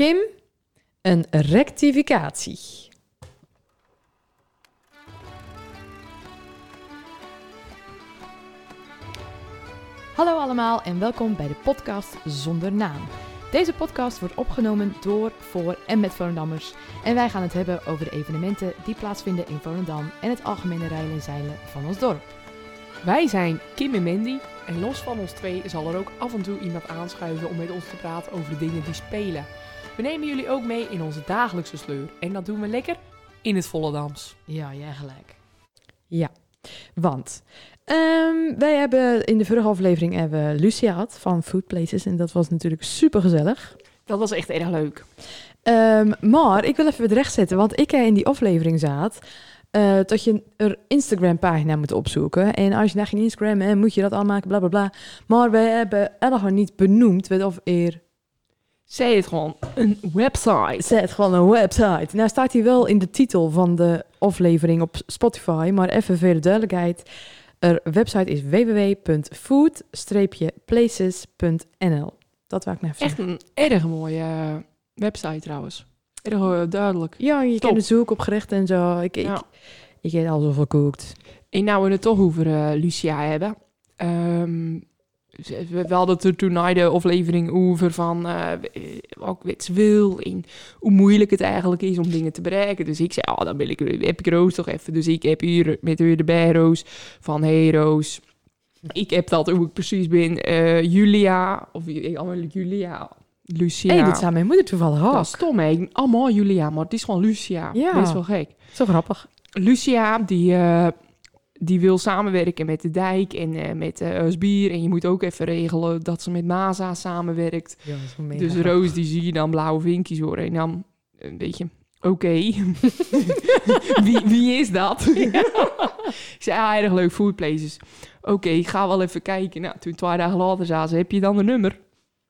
Kim, een rectificatie. Hallo allemaal en welkom bij de podcast Zonder Naam. Deze podcast wordt opgenomen door, voor en met Volendammers. En wij gaan het hebben over de evenementen die plaatsvinden in Volendam en het algemene rijden en zeilen van ons dorp. Wij zijn Kim en Mandy en los van ons twee zal er ook af en toe iemand aanschuiven om met ons te praten over de dingen die spelen. We nemen jullie ook mee in onze dagelijkse sleur en dat doen we lekker in het Volendams. Ja, jij gelijk. Ja, want ehm, wij hebben in de vorige aflevering hebben we Lucia gehad van Food Places en dat was natuurlijk super gezellig. Dat was echt erg leuk. Ehm, maar ik wil even het recht zetten, want ik in die aflevering zat eh, dat je een Instagram-pagina moet opzoeken. En als je naar geen Instagram hebt, moet je dat aanmaken, bla bla bla. Maar wij hebben nog niet benoemd wat of eer. Zij het gewoon een website. Zij het gewoon een website. Nou staat hier wel in de titel van de aflevering op Spotify, maar even voor de duidelijkheid. Er website is www.food-places.nl. Dat wou ik net Echt een erg mooie eh, website trouwens. Erg eh, duidelijk. Ja, je Top. kan zoeken op gerechten en zo. Ik, ik, Ja. ik eet al zoveel gekookt. En nou we het toch over eh, Lucia hebben. Ehm, we, hadden het er toen na de aflevering over van eh, wat ik wil en hoe moeilijk het eigenlijk is om dingen te bereiken. Dus ik zei, ah, dan wil ik, heb ik Roos toch even. Dus ik heb hier met u erbij Roos van, hey Roos, ik heb dat hoe ik precies ben. Eh, Julia, of allemaal Julia, Lucia. Hé, dit zei mijn moeder toevallig ook. dat is stom, hè? Allemaal Julia, maar het is gewoon Lucia. Ja. Dat is wel gek. Zo grappig. Lucia, die, eh, die wil samenwerken met de dijk en eh, met uh, Bier. En je moet ook even regelen dat ze met Maza samenwerkt. Ja, dat is dus. Roos, die zie je dan blauwe vinkjes horen. En dan een beetje, oké. wie, wie is dat? ik zei, ah, erg leuk, Food Places. Oké, ik ga wel even kijken. Nou, toen twee dagen later zei ze, heb je dan een nummer?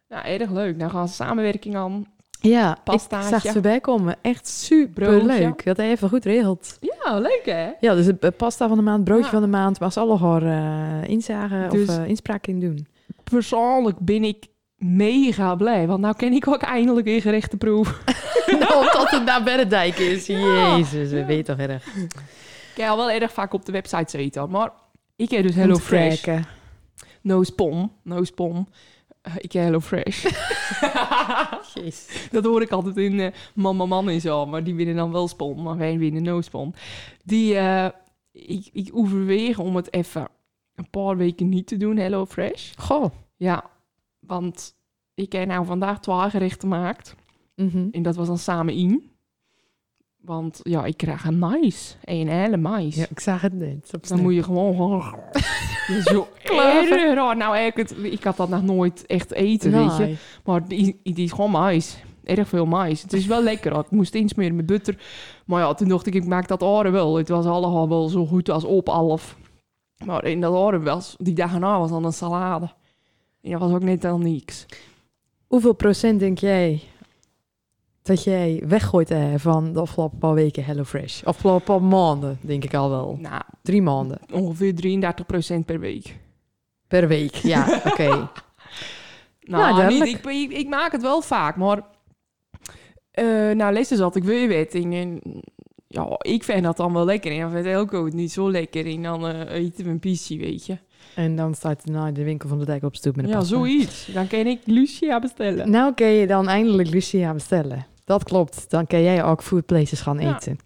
Nou, erg leuk. Nou gaan ze samenwerking aan. Ja, Pastaatje. ik zag het voorbij komen. Echt super leuk. Dat hij even goed regelt. Ja, leuk hè? Ja, dus eh, pasta van de maand, broodje Ja. van de maand. Maar ze alle haar eh inzagen Dus- of eh, inspraak in doen. persoonlijk ben ik mega blij. Want nou ken ik ook eindelijk weer gerechten proeven. nou, tot het naar Bennendijk is. Jezus, we weten toch erg. Ik heb al wel erg vaak op de website zitten. Maar ik heb dus Hello Om te Fresh. kijken. No spon. No spon. Eh, ik heb Hello Fresh. Jezus. dat hoor ik altijd in eh Man, Man, en zo. Maar die winnen dan wel spon. Maar wij winnen no spon. Die, eh, ik, ik overweeg om het even een paar weken niet te doen. Hello Fresh. Goh. Ja, want ik heb nou vandaag twee gerechten gemaakt. Mhm. En dat was dan samen in. Want ja, ik krijg een mais. Een hele mais. Ja, ik zag het net. Dan moet je gewoon... zo erg raar. Nou, ik, het, ik had dat nog nooit echt eten, weet je. Maar die, die is gewoon mais. Erg veel mais. Het is wel lekker. hoor. Ik moest insmeren met butter. Maar ja, toen dacht ik, ik maak dat oren wel. Het was allemaal wel zo goed als op half. Maar in dat oren was, die dag erna was dan een salade. En dat was ook net dan niks. Hoeveel procent denk jij dat jij weggooit hè, van de afgelopen paar weken HelloFresh? Afgelopen paar maanden, denk ik al wel. Nou, Drie maanden. ongeveer 33% per week. Per week, ja, oké. Nou, Nou, duidelijk. ik, ik, ik maak het wel vaak, maar... eh nou, lezen zat ik weer wet. En, en, ja, ik vind dat dan wel lekker. En dan vindt Elko het niet zo lekker. En dan eh, eten we een pissie, weet je. En dan staat hij naar de winkel van de dijk op stoep met een Ja, pasta. zoiets. Dan kan ik Lucia bestellen. Nou kun je dan eindelijk Lucia bestellen. Dat klopt. Dan kan jij ook food places gaan Ja. eten.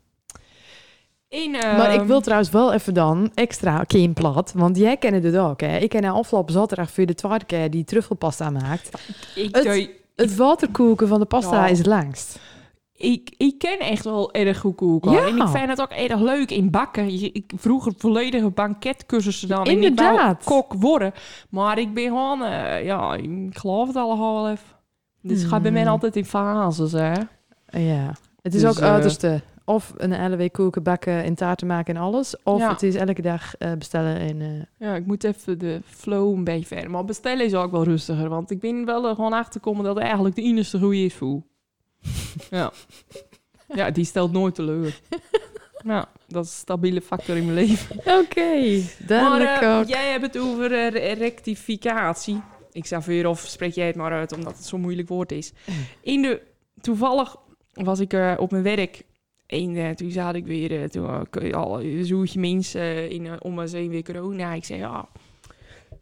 En, maar ik ehm, wil trouwens wel even dan extra plat, Want jij kent het ook, hè? Ik ken afgelopen zaterdag voor de tweede keer die truffelpasta maakt. Ik, het- doe- Het waterkoeken van de pasta Ja. is het langst. ik, ik ken echt wel erg goed koken. Ja. En ik vind het ook erg leuk in bakken. Ik vroeger volledige banketcursussen dan. En ik Inderdaad. kok worden. Maar ik ben gewoon... eh, ja, ik geloof het wel even. Dus het gaat bij mij Hmm. altijd in fases, hè. Ja. Het is Dus, ook eh, uiterste. Of een week koeken, bakken en taarten maken en alles. Of Ja. het is elke dag eh, bestellen en... eh, Ja, ik moet even de flow een beetje verder. Maar bestellen is ook wel rustiger. Want ik ben wel er gewoon achter gekomen dat eigenlijk de enige goede is voel. ja. Ja, die stelt nooit teleur. nou, dat is een stabiele factor in mijn leven. Oké, duidelijk maar jij hebt het over re- rectificatie. Ik zou weer of spreek jij het maar uit, omdat het zo'n moeilijk woord is. In de toevallig was ik eh, op mijn werk en eh, toen zat ik weer, eh, toen al een zoetje mensen in, om me heen weer corona. Ik zei, ja,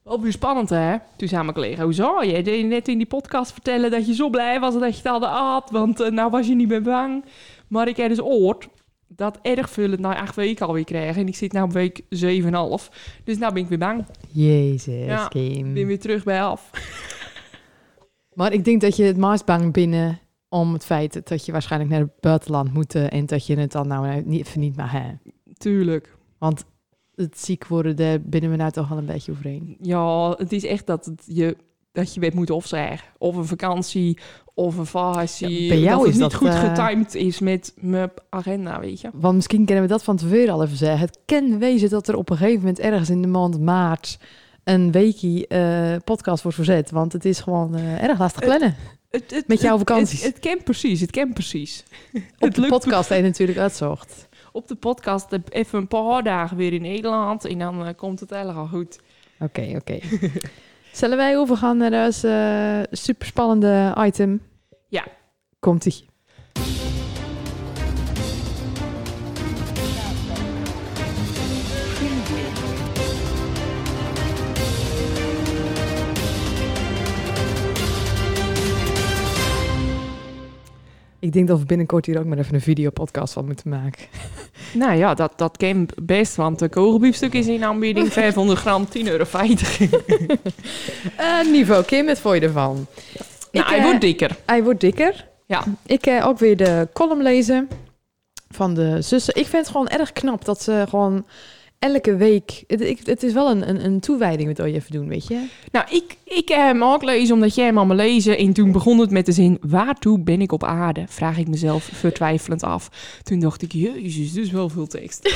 wel weer spannend hè. Toen zei mijn collega, hoe zou je deed net in die podcast vertellen dat je zo blij was dat je het hadden had, want nou was je niet meer bang. Maar ik heb dus oord dat erg veel het na acht weken alweer krijgen. En ik zit nu op week 7,5. Dus nou ben ik weer bang. Jezus, Ja, Kim. Ben weer terug bij af. Maar ik denk dat je het meest bang binnen om het feit dat je waarschijnlijk naar het buitenland moet eh, en dat je het dan nou niet, even niet mag hebben. Tuurlijk. Want het ziek worden, daar binnen we nou toch wel een beetje overheen. Ja, het is echt dat het je dat je weet moet opzeggen. Of een vakantie, of een vakantie. Ja, bij jou dat het is niet dat, goed eh, getimed is met mijn agenda, weet je. Want misschien kunnen we dat van tevoren al even zeggen. Het kan wezen dat er op een gegeven moment ergens in de maand maart een weekie eh, podcast wordt verzet. Want het is gewoon erg lastig plannen. Het, het, Met jouw vakanties. Het, het kent precies, het kent precies. Op de lukt podcast heb je natuurlijk uitzocht. op de podcast heb ik even een paar dagen weer in Nederland. En dan eh, komt het helemaal goed. Oké, oké. Zullen wij overgaan naar ons eh superspannende item? Ja. Komt-ie. Ik denk dat we binnenkort hier ook maar even een videopodcast van moeten maken. Nou ja, dat, dat kan best, want de kogelbiefstuk is in aanbieding 500 gram, 10,50 euro. Eh, niveau, Kim, wat vond je ervan? nou, Ik, hij eh, wordt dikker. Hij wordt dikker. Ja. Ik heb ook weer de column lezen van de zussen. Ik vind het gewoon erg knap dat ze gewoon elke week... Het, ik, het is wel een, een, een toewijding wat je even doen, weet je? Nou, ik, ik heb hem ook lezen omdat jij hem allemaal lezen. En toen begon het met de zin, waartoe ben ik op aarde? Vraag ik mezelf vertwijfelend af. Toen dacht ik, jezus, dus wel veel tekst.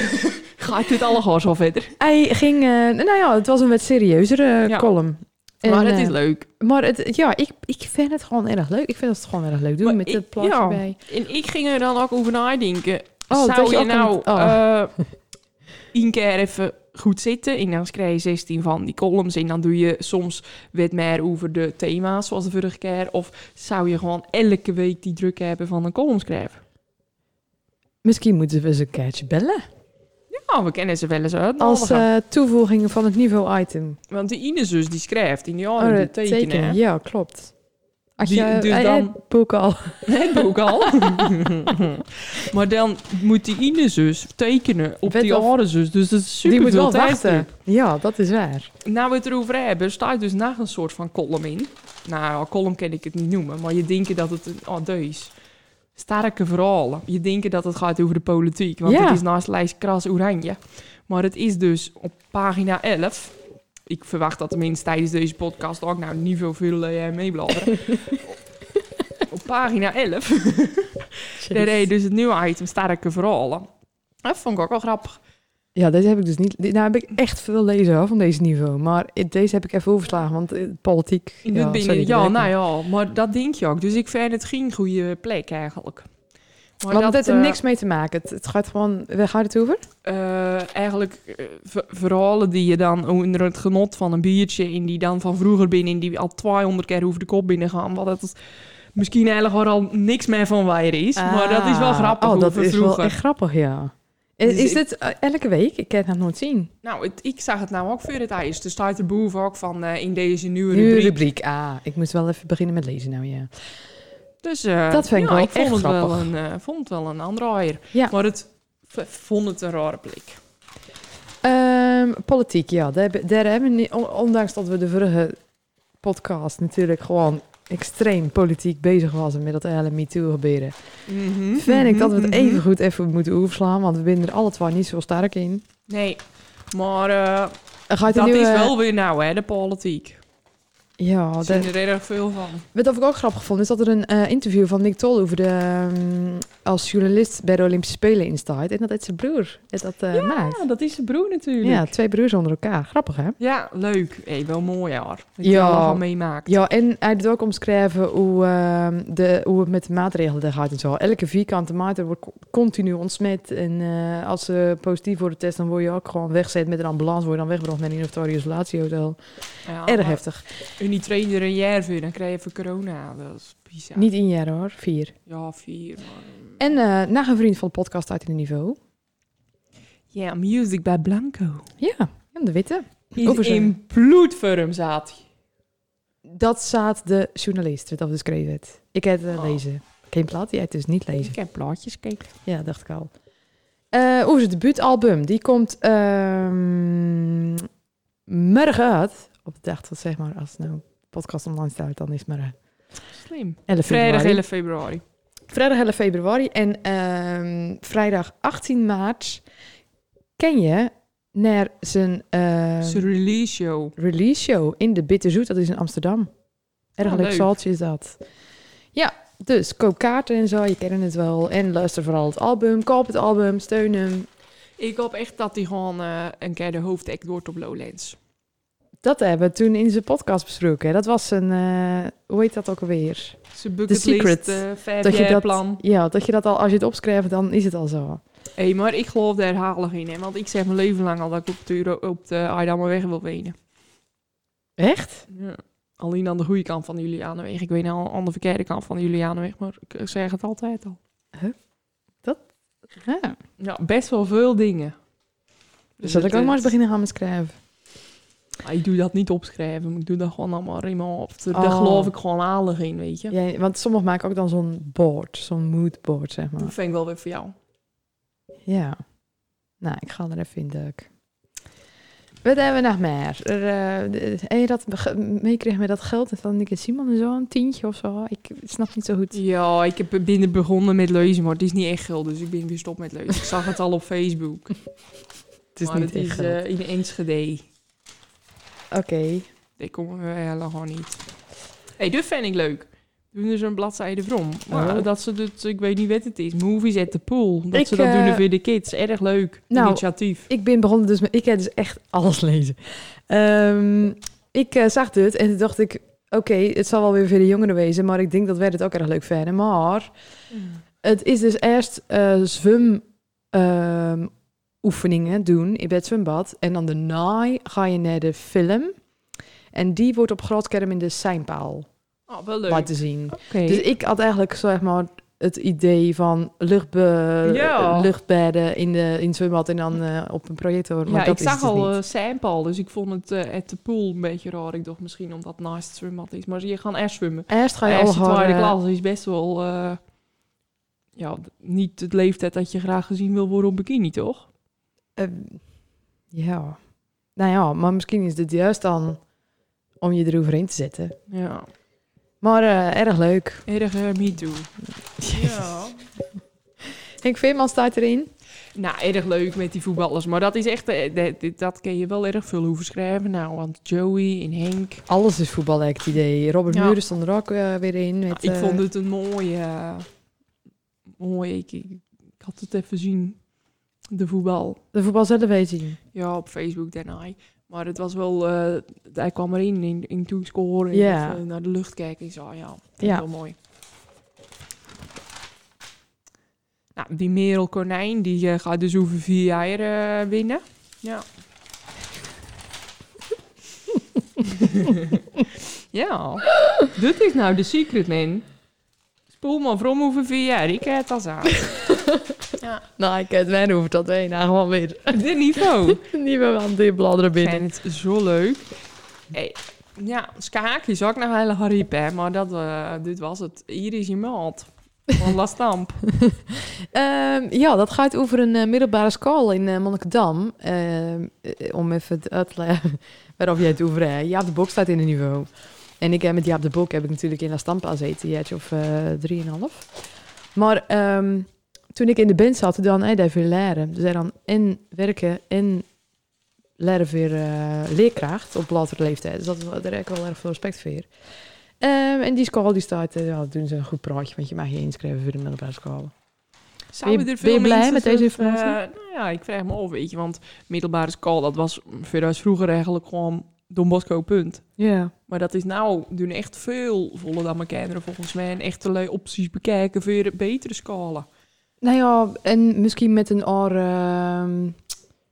Ga ik dit allemaal zo verder? Hij ging... eh, nou ja, het was een wat serieuzere Ja. column. En, maar het is eh, leuk. Maar het, ja, ik, ik vind het gewoon erg leuk. Ik vind het gewoon erg leuk doen Maar met ik- het plaatje ja. bij. En ik ging er dan ook over nadenken. Oh, dat Zou je nou oh. eh één keer even goed zitten en dan schrijf je 16 van die columns en dan doe je soms wat meer over de thema's zoals de vorige keer? Of zou je gewoon elke week die druk hebben van een column schrijven? Misschien moeten we ze een keertje bellen. Ja, we kennen ze wel eens uit. Als eh, toevoeging van het niveau item. Want die Inesus die schrijft in die Oh, dat die tekenen. Ja, klopt. Als Die- dus eh, dan- eh, boek al. Het boek al. maar dan moet die Inesus tekenen op die andere zus. Dus dat is super Die moet wel wachten. Ja, dat is waar. Nou, we het erover hebben, staat dus nog een soort van column in. Nou, column kan ik het niet noemen, maar je denkt dat het een... Oh, deus. Sterke verhalen. Je denkt dat het gaat over de politiek, want Ja. het is naast lijst kras oranje. Maar het is dus op pagina 11... Ik verwacht dat de mensen tijdens deze podcast ook nou niet veel veel uh, meebladeren. op pagina 11 daar reed dus het nieuwe item sterke verhalen. Dat vond ik ook wel grappig. Ja, deze heb ik dus niet. Nou heb ik echt veel lezen hoor, van deze niveau. Maar deze heb ik even overslagen, want eh, politiek. Ja, ja, nou ja, maar dat denk je ook. Dus ik vind het geen goede plek eigenlijk. Maar. Want het heeft er eh, niks mee te maken. Het, het gaat gewoon. Waar gaat het over? eh, eigenlijk eh, ver- verhalen die je dan onder het genot van een biertje... en die dan van vroeger binnen... die al 200 keer over de kop binnen gaan. Wat het misschien eigenlijk al niks meer van waar is. maar dat is wel Ah, grappig Oh, dat is vroeger. wel echt grappig, ja. Eh, Dus is dit elke week? Ik kan het nog nooit zien. Nou, het- ik zag het nou ook voor het ijs. Er staat er boven ook van in deze nieuwe Nieuwe rubriek. rubriek. Ah, ik moet wel even beginnen met lezen nou, ja. Dus eh, Dat vind ik ja, wel ik vond het wel een, eh, vond het wel een aandraaier. Ja. Maar het vond het een rare plek. Ehm, politiek, ja. Daar, daar hebben we, niet- on- ondanks dat we de vorige podcast natuurlijk gewoon extreem politiek bezig was met dat hele MeToo gebeuren. Vind ik dat we het Mhm. even goed even moeten overslaan, want we zijn er alle twee niet zo sterk in. Nee, maar eh, Er gaat dat nieuwe, is wel weer nou, hè, de politiek. Ja, Daar dat, zien er erg veel van. wat ik ook grappig vond, is dat er een eh, interview van Nick Tol over de, ehm, als journalist bij de Olympische Spelen in staat. En dat het zijn broer dat eh, maakt. Ja, dat is zijn broer natuurlijk. Ja, twee broers onder elkaar. Grappig, hè? Ja, leuk. Hey, wel mooi jaar. Dat je Ja. allemaal meemaakt. Ja, en hij doet ook omschrijven hoe, ehm, de, hoe het met de maatregelen daar gaat en zo. Elke vierkante meter wordt co- continu ontsmet. En eh, als ze positief worden getest, dan word je ook gewoon weggezet met een ambulance. Word je dan weggebracht naar een andere isolatiehotel. Ja, Erg heftig. En die trainer een jaar voor, dan krijg je even corona. Dat is bizar. Niet in jaar hoor, vier. Ja, vier. En eh nog een vriend van de podcast uit in het niveau. Ja, music bij Blanco. Ja, ja de witte. In, Over in bloedvorm zat. Dat staat de journalist het over geschreven. heeft. Ik heb het Oh. lezen. Geen plaat, jij hebt dus niet lezen. Ik heb plaatjes gekeken. Ja, dacht ik al. Eh Oeh, zijn debuutalbum. Die komt ehm morgen uit. Op de dag dat zeg maar, als nou podcast online staat, dan is het morgen. Slim. 11 Vrijdag februari. 11 februari. Vrijdag 11 februari. En ehm, vrijdag 18 maart ken je naar zijn eh, Zijn release show. release show in de Bitterzoet. Dat is in Amsterdam. Erg Ah, leuk leuk. zaaltje is dat. Ja, dus koop kaarten en zo. Je kent het wel. En luister vooral het album. Koop het album. Steun hem. Ik hoop echt dat hij gewoon eh, een keer de hoofdact wordt op Lowlands. Dat hebben we toen in zijn podcast besproken. Dat was een, eh, hoe heet dat ook alweer? Zijn Secret. uh, vijf Dat je dat, plan. ja, dat je dat al, als je het opschrijft, dan is het al zo. Hé, maar ik geloof daar herhalig in. Hè? Want ik zeg mijn leven lang al dat ik op de, op de Aardammerweg wil wenen. Echt? Ja. Alleen aan de goede kant van de Julianenweg. Ik weet nou aan de verkeerde kant van de Julianenweg, maar ik zeg het altijd al. Ja. Ja, best wel veel dingen. Dus zal ik ook maar eens eh, beginnen gaan met schrijven. Ah, Ik doe dat niet opschrijven, ik doe dat gewoon allemaal in mijn hoofd. Daar Oh. geloof ik gewoon aardig in, weet je. Ja, want sommigen maken ook dan zo'n board. Zo'n moodboard, zeg maar. Dat vind ik wel weer voor jou. Ja. Nou, ik ga er even in duiken. Wat hebben we nog meer? Er, en je dat meekreeg met dat geld van Nick en Simon en zo, een tientje of zo. Ik snap niet zo goed. Ja, ik heb binnen begonnen met lezen, maar het is niet echt geld, dus ik ben weer stop met lezen. Ik zag het al op Facebook. Het is maar niet het echt is geld. eh, in Enschede. Oké. Die komen we helemaal niet. hey, dit vind ik leuk. Doen er zo'n bladzijde. Maar Oh. dat ze het, ik weet niet wat het is. Movies at the pool. Dat Ik, ze dat eh, doen voor de kids. Erg leuk. nou, Initiatief. Ik ben begonnen dus met... Ik heb dus echt alles lezen. Ehm, ik eh, zag dit en toen dacht ik... Oké, het zal wel weer voor de jongeren wezen, maar ik denk dat wij het ook erg leuk vinden. Maar het is dus eerst eh zwem ehm, oefeningen doen in het zwembad. En dan daarna ga je naar de film. En die wordt op groot scherm in de seinpaal Oh, wel leuk. laten zien. Dus ik had eigenlijk zeg maar het idee van luchtbe Ja. luchtbedden in, de, in het zwembad en dan eh, op een projector. Maar ja, dat ik is zag dus al niet. eh Seinpaal, dus ik vond het eh at the pool een beetje raar. Ik dacht misschien omdat het naast het zwembad is. Maar je gaat eerst zwemmen. Eerst ga je al Eerst de tweede eh, klas is best wel... eh, ja, niet het leeftijd dat je graag gezien wil worden op bikini, toch? Eh, ja. Nou ja, maar misschien is het juist dan om je eroverheen te zetten. Ja. Maar eh, erg leuk. Erg eh, me too. Ja. Henk Veerman staat erin. Nou, erg leuk met die voetballers. Maar dat is echt... eh, dat, dit- dat kun je wel erg veel hoeven schrijven. Nou, want Joey en Henk... Alles is voetbal, heb ik het idee. Robert Ja. Muren stond er ook weer in. Met, ik vond het een mooie... mooie... Ik, ik, ik had het even zien. De voetbal. de voetbal zelf zien. Ja, op Facebook daarna. Maar het was wel... eh, hij kwam erin in, in toen scoren. En Ja. naar de lucht kijken. Zei, oh ja, dat Ja. wel mooi. Nou, die Merel Konijn, die eh, gaat dus over vier jaar eh, winnen. Ja. ja, dit is nou de secret, man. Spoel maar from over vier jaar, ik heb het al aan. ja. Nou, ik heb het over dat wij nou gewoon weer Dit niveau. meer aan die bladeren Ik binnen. vind het zo leuk. Hey, ja, schaak is ook nog hele hariep, hè, maar dat, eh, dit was het. Hier is je maat. Van La Stamp. Ehm, ja, dat gaat over een eh, middelbare school in eh Monnikendam. Ehm, eh, om even het uit te leggen waarover jij het over hebt. Jaap de Bok staat in een niveau. En ik heb met Jaap de Bok heb ik natuurlijk in La Stampa gezeten, jaartje of eh, drieënhalf. Maar ehm, toen ik in de band zat, dan hij daar veel leren. Dus dan en werken en leren weer eh, leerkracht op latere leeftijd. Dus dat, daar heb ik wel erg veel respect voor. Ehm, en die school die staat, eh, ja, doen ze een goed praatje, want je mag je inschrijven voor de middelbare school. Zouden Ben je- er veel ben je blij met deze zich, eh, informatie? nou ja, ik vraag me af, weet je, want middelbare school, dat was voor ons vroeger eigenlijk gewoon Don Bosco, punt. Ja. Maar dat is nou, doen echt veel volle dan mijn kinderen volgens mij. En echt allerlei opties bekijken voor betere scholen. Nou ja, en misschien met een ander ehm,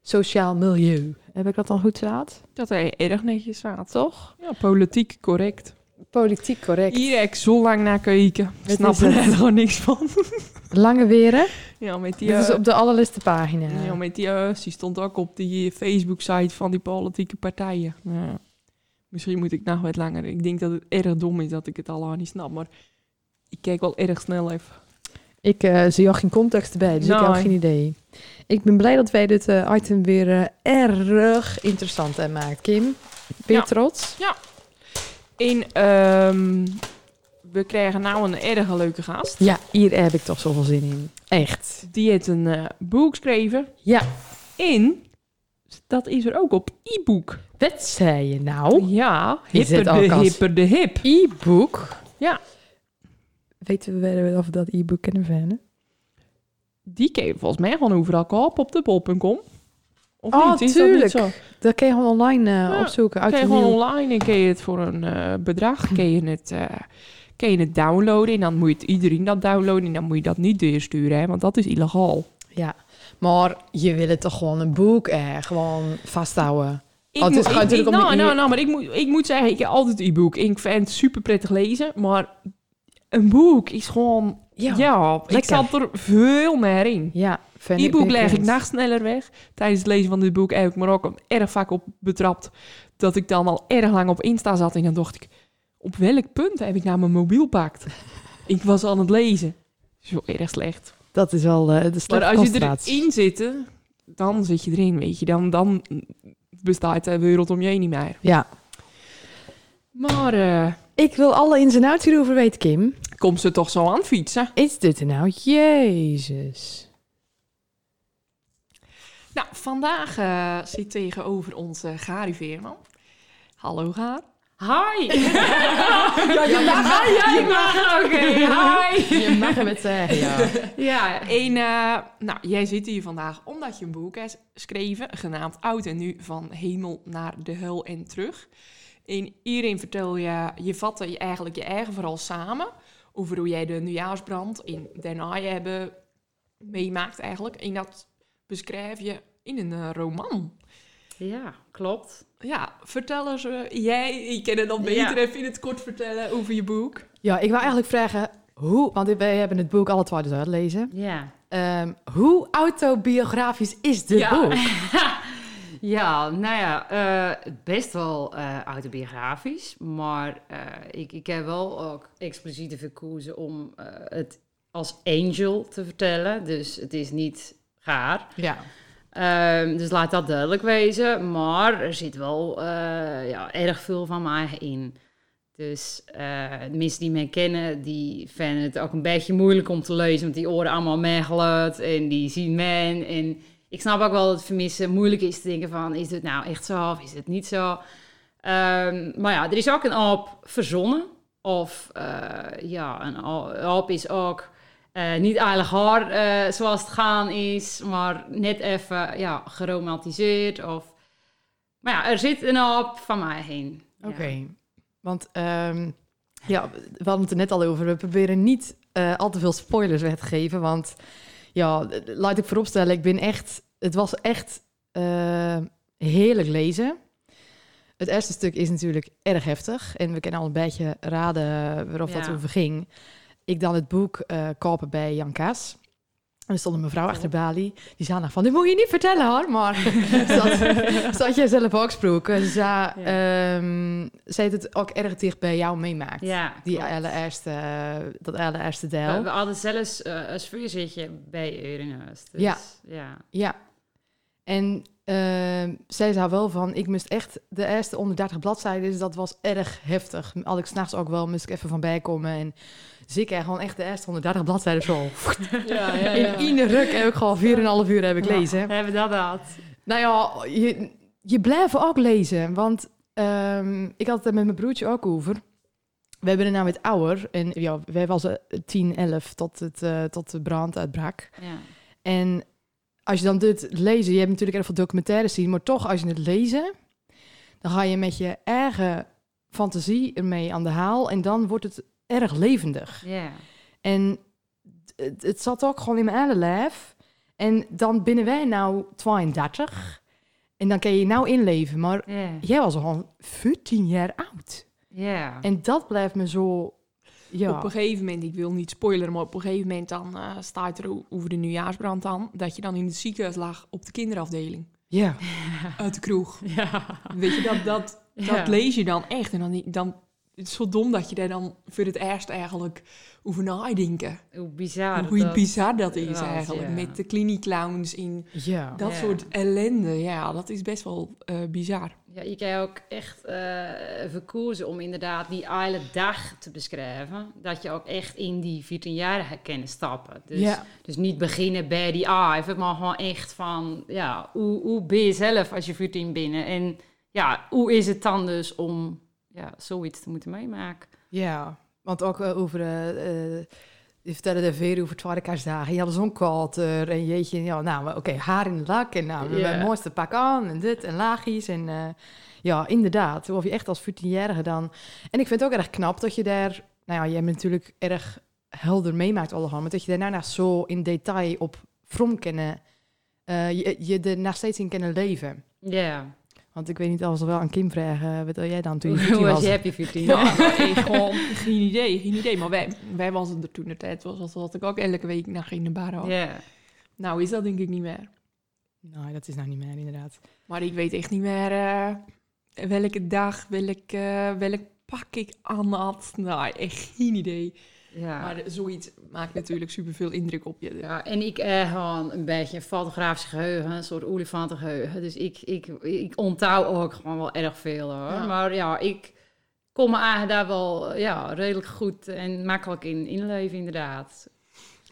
sociaal milieu. Heb ik dat dan goed gehad? Dat hij erg netjes staat. Toch? Ja, politiek correct. Politiek correct. Hier heb ik zo lang naar gekeken. Ik snap er echt gewoon niks van. Lange weren. Ja, met die, Dit is eh, op de allerlaatste pagina. ja, met die, eh, die stond ook op die Facebook-site van die politieke partijen. Ja. Misschien moet ik nog wat langer. Ik denk dat het erg dom is dat ik het al niet snap, maar ik kijk wel erg snel even. Ik eh, zie ook geen context erbij, dus ik heb Nee. geen idee. Ik ben blij dat wij dit eh, item weer eh, erg interessant hebben maakt. Kim, ben je Ja. trots? En ehm, we krijgen nou een erg leuke gast. Ja, hier heb ik toch zoveel zin in. Echt. Die heeft een boek geschreven. Ja. En dat is er ook op e-book. Wat zei je nou? Ja, Is hipper de als- hipper de hip. E-book? Ja. Weten we wel of dat e-book kunnen vinden? Die kun je volgens mij gewoon overal kopen op de bol.com. Of Oh, niet? Is tuurlijk. dat? Dat kun je gewoon online eh, Ja, opzoeken. Uit Kun je gewoon online en kun je het voor een eh, bedrag kun je het, kun je het downloaden. En dan moet je het iedereen dat downloaden. En dan moet je dat niet doorsturen, hè, want dat is illegaal. Ja, maar je wil het toch gewoon een boek eh, gewoon vasthouden. Ik Oh, het moet- is ik- natuurlijk ik- om nou, nou, nou, maar ik moet, ik moet zeggen, ik heb altijd e-book. Ik vind het super prettig lezen, maar een boek is gewoon... Ja, Ja, ik lekker. zat er veel meer in. ja E-book leg ik nacht sneller weg. Tijdens het lezen van dit boek heb ik me ook erg vaak op betrapt. Dat ik dan al erg lang op Insta zat. En dan dacht ik, op welk punt heb ik nou mijn mobiel pakt? ik was aan het lezen. Zo erg slecht. Dat is wel eh, de Maar slechte als je erin zit, dan zit je erin, weet je. Dan, dan bestaat de wereld om je heen niet meer. Ja. Maar eh Ik wil alle ins en outs hierover weten, Kim. komt ze toch zo aan fietsen? Is dit er nou? Jezus. Nou, vandaag eh, zit tegenover ons eh Gary Veerman. Hallo Gaar. Hi! Ja, je mag, jij mag, oké, hi! je mag hem het zeggen, ja. Ja, En, eh, nou, jij zit hier vandaag omdat je een boek hebt geschreven, genaamd Oud en Nu, van hemel naar de hel en terug. En hierin vertel je, je vatte je eigenlijk je eigen verhaal samen, over hoe jij de nieuwjaarsbrand in Den Haag hebben meemaakt eigenlijk. En dat beschrijf je in een eh, roman. ja, klopt. Ja, vertel eens, eh, jij, ik ken het al beter, Ja. even in het kort vertellen over je boek. Ja, ik wou eigenlijk vragen, hoe, want wij hebben het boek alle twee dus uitlezen. Ja. Ehm, hoe autobiografisch is dit Ja. boek? Ja, nou ja, eh, best wel eh, autobiografisch. Maar eh, ik, ik heb wel ook expliciet verkozen om het als angel te vertellen. Dus het is niet gaar. Ja. Ehm, dus laat dat duidelijk wezen. Maar er zit wel ja, erg veel van mij in. Dus mensen die mij kennen, die vinden het ook een beetje moeilijk om te lezen. Want die oren allemaal meegeluid en die zien men. En ik snap ook wel dat het vermissen moeilijk is te denken van... is het nou echt zo of is het niet zo? Ehm, maar ja, er is ook een hoop verzonnen. Of eh, ja, een hoop is ook... eh, niet eigenlijk hard eh, zoals het gaan is, maar net even ja, geromantiseerd. Of... Maar ja, er zit een hoop van mij heen. Ja. Oké. Want ehm, ja, we hadden het er net al over. We proberen niet al te veel spoilers weg te geven. Want ja, laat ik vooropstellen, ik ben echt... Het was echt eh, heerlijk lezen. Het eerste stuk is natuurlijk erg heftig. En we kunnen al een beetje raden waarover dat Ja. over ging. Ik dan het boek eh kopen bij Jan Kaas. En er stond een mevrouw achter de balie. Die zei nog van, dit moet je niet vertellen hoor. Maar dat had jij zelf ook gesproken. Ze zei, ehm, het ook erg dicht bij jou meemaakt. Ja, Die allereerste, dat allereerste deel. we hadden zelfs eh, een sfeerzitje bij Eurenhuis. Dus, Ja. ja. Ja. En ehm, zij zei wel van, ik moest echt de eerste onder 30 bladzijden, dus dat was erg heftig. Als ik s'nachts ook wel, moest ik even van bijkomen. En dus ik heb gewoon echt de eerste 130 bladzijden zo. Ja, ja, In één ruk heb ik gewoon 4,5 uur heb ik lezen. Hebben dat gehad? Nou ja, je, je blijft ook lezen. Want ehm, ik had het met mijn broertje ook over. We hebben er nou met ouder. En ja, wij was eh, 10, 11 tot, het, eh, tot de brand uitbrak. Ja. En als je dan dit lezen, je hebt natuurlijk erg veel documentaires zien, maar toch als je het lezen, dan ga je met je eigen fantasie ermee aan de haal en dan wordt het erg levendig. Ja. En het, het zat ook gewoon in mijn eigen lijf. En dan binnen wij nou 32 en dan kan je je nou inleven, maar jij was al 14 jaar oud. Ja. En dat blijft me zo... Ja, Op een gegeven moment, ik wil niet spoileren, maar op een gegeven moment dan eh, staat er over de nieuwjaarsbrand dan, dat je dan in het ziekenhuis lag op de kinderafdeling. ja. Uit de kroeg. Ja. Weet je, dat, dat, Ja. dat lees je dan echt. En dan, dan, het is zo dom dat je daar dan voor het eerst eigenlijk over nadenken. Hoe bizar. Hoe dat- bizar dat is was, eigenlijk. ja. Met de kliniekclowns in ja. dat Ja. soort ellende. Ja, dat is best wel eh, bizar. Ja, je kan ook echt eh verkozen om inderdaad die hele dag te beschrijven. Dat je ook echt in die 14-jarige kan stappen. Dus, Ja. dus niet beginnen bij die A, maar gewoon echt van, ja, hoe, hoe ben je zelf als je 14 binnen? En ja, hoe is het dan dus om ja, zoiets te moeten meemaken? Ja, want ook eh, over... eh, die vertellen er veel over tweede kerstdagen. Je had zo'n kater en jeetje, ja, nou, oké, haar in het lak en nou, hebben het mooiste pak aan en dit en laagjes en ja, inderdaad, of je echt als 14-jarige dan. En ik vind het ook erg knap dat je daar, nou ja, je hebt natuurlijk erg helder meemaakt allemaal, maar dat je daarna zo in detail op from kennen, je, je er nog steeds in kennen leven. Ja, Want ik weet niet, als we wel aan Kim vragen, wat wil jij dan toen je hoe 14 was was? je happy 14? Ja, ik gewoon geen idee, geen idee. Maar wij, wij was het er toen de tijd, was dat, dat ik ook elke week naar in de bar. Nou is dat denk ik niet meer. Nou, dat is nou niet meer inderdaad. Maar ik weet echt niet meer eh, welke dag, welk, eh, welk pak ik aan had. Nou, echt geen idee. Ja. Maar zoiets maakt natuurlijk superveel indruk op je. Ja, en ik heb gewoon een beetje een fotografisch geheugen, een soort olifantengeheugen. Dus ik, ik, ik onthoud ook gewoon wel erg veel hoor. Ja. Maar ja, ik kom me daar wel ja, redelijk goed en makkelijk in inleven inderdaad.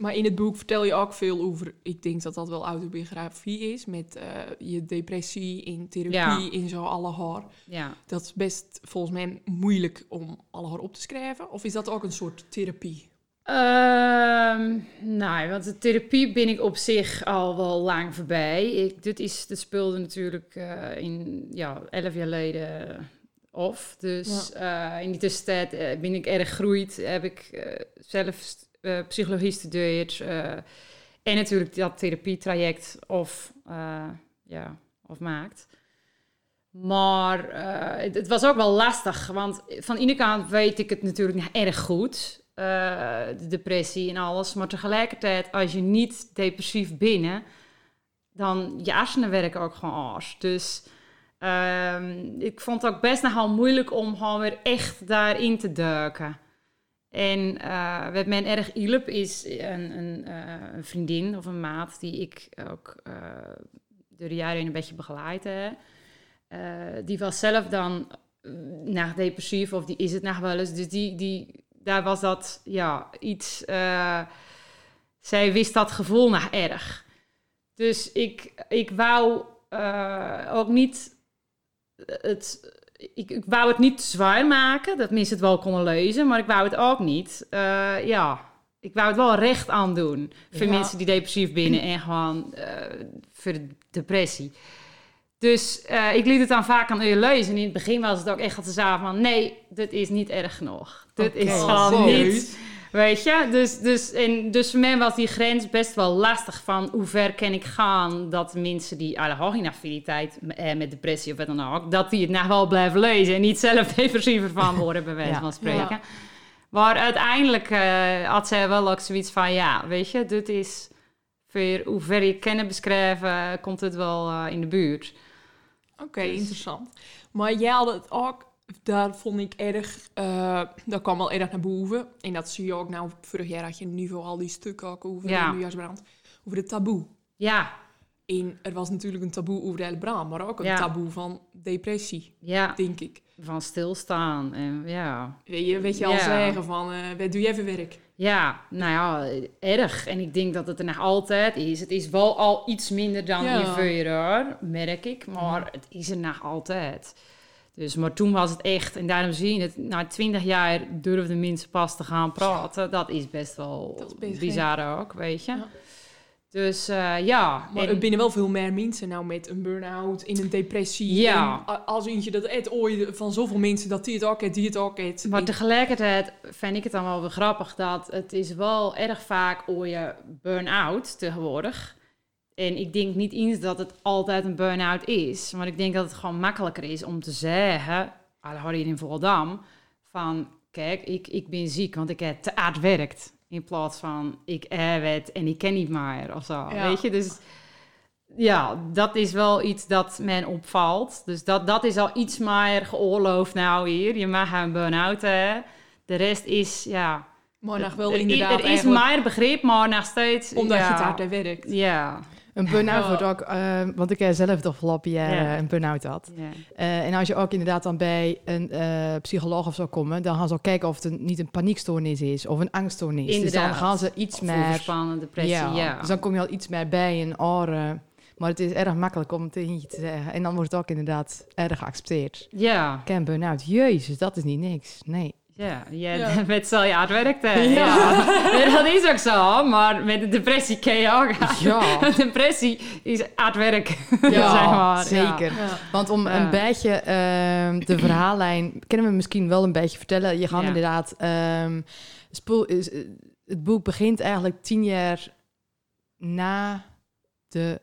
Maar in het boek vertel je ook veel over, ik denk dat dat wel autobiografie is, met eh, je depressie, in therapie, in zo alle haar. Ja, Dat is best volgens mij moeilijk om alle haar op te schrijven. Of is dat ook een soort therapie? Ehm nou, want de therapie ben ik op zich al wel lang voorbij. Ik, dit, is, dit speelde natuurlijk eh, in ja, elf jaar geleden of. Dus eh, in die tussentijd ben ik erg gegroeid. Heb ik zelf st- eh, psychologie gestudeerd. eh, en natuurlijk dat therapietraject of, eh, ja, of maakt. Maar het, het was ook wel lastig, want van de ene kant weet ik het natuurlijk erg goed, de depressie en alles. Maar tegelijkertijd, als je niet depressief binnen, dan je hersenen werken ook gewoon anders. Dus ehm, ik vond het ook best nogal moeilijk om gewoon weer echt daarin te duiken. En eh, wat mij erg hielp is een, een, eh, een vriendin of een maat die ik ook eh, door de jaren een beetje begeleid heb. Die was zelf dan uh, nou, depressief of die is het nog wel eens. Dus die, die, daar was dat ja, iets. zij wist dat gevoel nog erg. Dus ik, ik wou ook niet het. Ik, ik wou het niet te zwaar maken, dat mensen het wel konden lezen, maar ik wou het ook niet. eh, ja, ik wou het wel recht aan doen voor Ja. mensen die depressief binnen en gewoon eh, voor de depressie. Dus eh, ik liet het dan vaak aan u lezen. En in het begin was het ook echt dat ze zagen van... nee, dit is niet erg genoeg. Dit is gewoon Oh, niet... Weet je? Dus, dus, en, dus voor mij was die grens best wel lastig van... hoe ver kan ik gaan dat mensen die alle hooginaffiliteit... Eh, met depressie of wat dan ook... dat die het nog wel blijven lezen... en niet zelf depressiever van worden, bij wijze Ja. van spreken. Ja. Maar uiteindelijk eh, had zij wel ook zoiets van... ja, weet je, dit is... voor hoe ver je kennen beschrijven... komt het wel eh, in de buurt. Oké, interessant. Maar jij had het ook, daar vond ik erg, eh dat kwam wel erg naar boven. En dat zie je ook nou, vorig jaar had je ieder geval al die stukken ook over Ja. de nieuwjaarsbrand. Over de taboe. Ja, En er was natuurlijk een taboe over de hele brand, maar ook een Ja. taboe van depressie, ja, denk ik. van stilstaan en ja... Weet je, weet je al zeggen van, wat doe je even werk? Ja, nou ja, erg. En ik denk dat het er nog altijd is. Het is wel al iets minder dan hiervoor, merk ik. Maar het is er nog altijd. Dus, maar toen was het echt, en daarom zie je het, na twintig jaar durfden mensen pas te gaan praten. Dat is best wel is bizar ook, weet je. Ja. Dus eh, ja. Maar en- er binnen wel veel meer mensen nou met een burn-out, in een depressie. Ja. En als eentje dat het ooit van zoveel mensen dat die het ook heeft, die het ook heeft. Maar tegelijkertijd vind ik het dan wel weer grappig dat het is wel erg vaak hoor je burn-out tegenwoordig. En ik denk niet eens dat het altijd een burn-out is. Maar ik denk dat het gewoon makkelijker is om te zeggen, dat hadden hier in Volendam, van, kijk, ik, ik ben ziek, want ik heb te hard werkt. In plaats van, ik heb het en ik ken niet meer of zo. Ja. Weet je, dus ja, dat is wel iets dat men opvalt. Dus dat, dat is al iets meer geoorloofd nou hier. Je mag een burn-out hebben. De rest is, ja... Maar nog wel er, inderdaad er is meer begrip, maar nog steeds... omdat ja, je het hard werkt. Ja, Een burn-out Ja. wordt ook, eh, want ik heb zelf toch afgelopen eh, een burn-out had. Eh, en als je ook inderdaad dan bij een psycholoog of zo komen, dan gaan ze ook kijken of het een, niet een paniekstoornis is of een angststoornis. Dus dan Inderdaad. gaan ze iets meer... overspannen, depressie, ja. Dus dan kom je al iets meer bij een oren. Maar het is erg makkelijk om het eentje te zeggen. En dan wordt het ook inderdaad erg geaccepteerd. Ja, ken burn-out. Jezus, dat is niet niks. Nee. ja, ja, Ja. met zal je hard werkt. hè. Ja. Dat is ook zo, maar met de depressie kun je ook Ja, Depressie is hard werk, ja zeg maar. zeker. Ja. Want om Ja. een beetje ehm, de verhaallijn kunnen we misschien wel een beetje vertellen. Je gaat Ja. inderdaad. ehm, spoel, is, eh, het boek begint eigenlijk tien jaar na de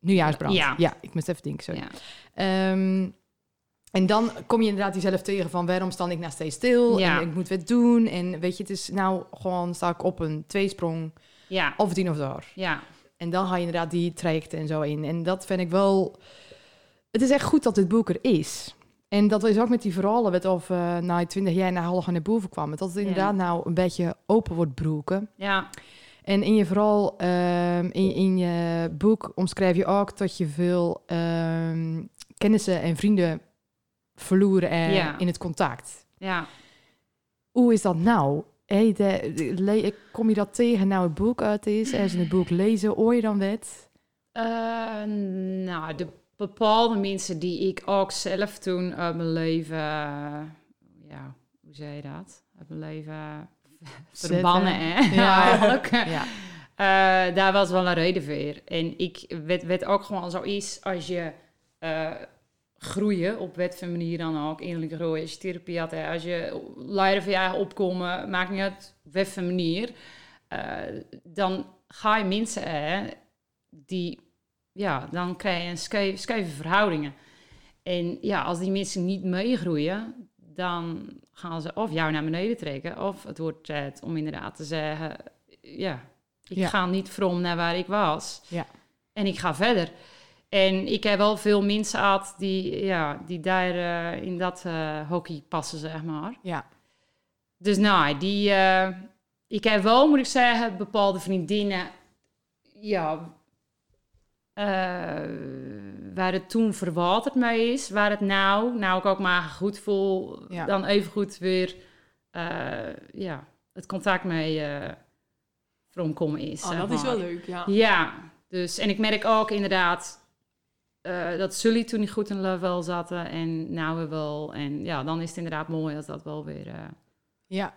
nieuwjaarsbrand. Ja. ik moest even denken. Sorry. Ja. En dan kom je inderdaad jezelf tegen van waarom sta ik nou steeds stil Ja. en ik moet wat doen en weet je het is nou gewoon sta ik op een tweesprong Ja, of tien of daar. ja, En dan ga je inderdaad die trajecten en zo in. En dat vind ik wel... Het is echt goed dat dit boek er is. En dat is ook met die verhalen, wat of eh na 20 jaar naar Hallig naar boven kwam. Dat het inderdaad nou een beetje open wordt broeken. ja, En in je verhaal, ehm, in, in je boek omschrijf je ook dat je veel ehm, kennissen en vrienden verloren eh, Ja. in het contact. ja. Hoe is dat nou? Hey, de, de- le- kom je dat tegen nou het boek uit is? En ze het boek lezen, hoor je dan wat? Eh, nou, de bepaalde mensen die ik ook zelf toen uit mijn leven, eh, ja, hoe zei je dat? Uit mijn leven verbannen, hè? Ja. Ja. Eh, daar was wel een reden voor. En ik weet, weet ook gewoon zoiets als je groeien, op wat voor manier dan ook, innerlijke groei, als je therapie had, hè, als je leider van je opkomen, maakt niet uit op wat voor manier, eh, dan ga je mensen, hè, die, ja, dan krijg je een verhoudingen. En ja, als die mensen niet meegroeien, dan gaan ze of jou naar beneden trekken, of het wordt tijd om inderdaad te zeggen, ja, ik Ja. ga niet from naar waar ik was. Ja. En ik ga verder. En ik heb wel veel mensen gehad die, ja, die daar eh, in dat eh, hockey passen, zeg maar. Ja. Dus nou, die, eh, ik heb wel, moet ik zeggen, bepaalde vriendinnen, ja, waar het toen verwaterd mee is, waar het nou, nou ik ook maar goed voel, Ja. dan even goed weer, ja, het contact mee komen is. Oh, dat is wel leuk, ja. Ja, dus en ik merk ook inderdaad eh, dat Sully toen niet goed in level zaten en nou wel. En ja, dan is het inderdaad mooi als dat wel weer. eh, Ja.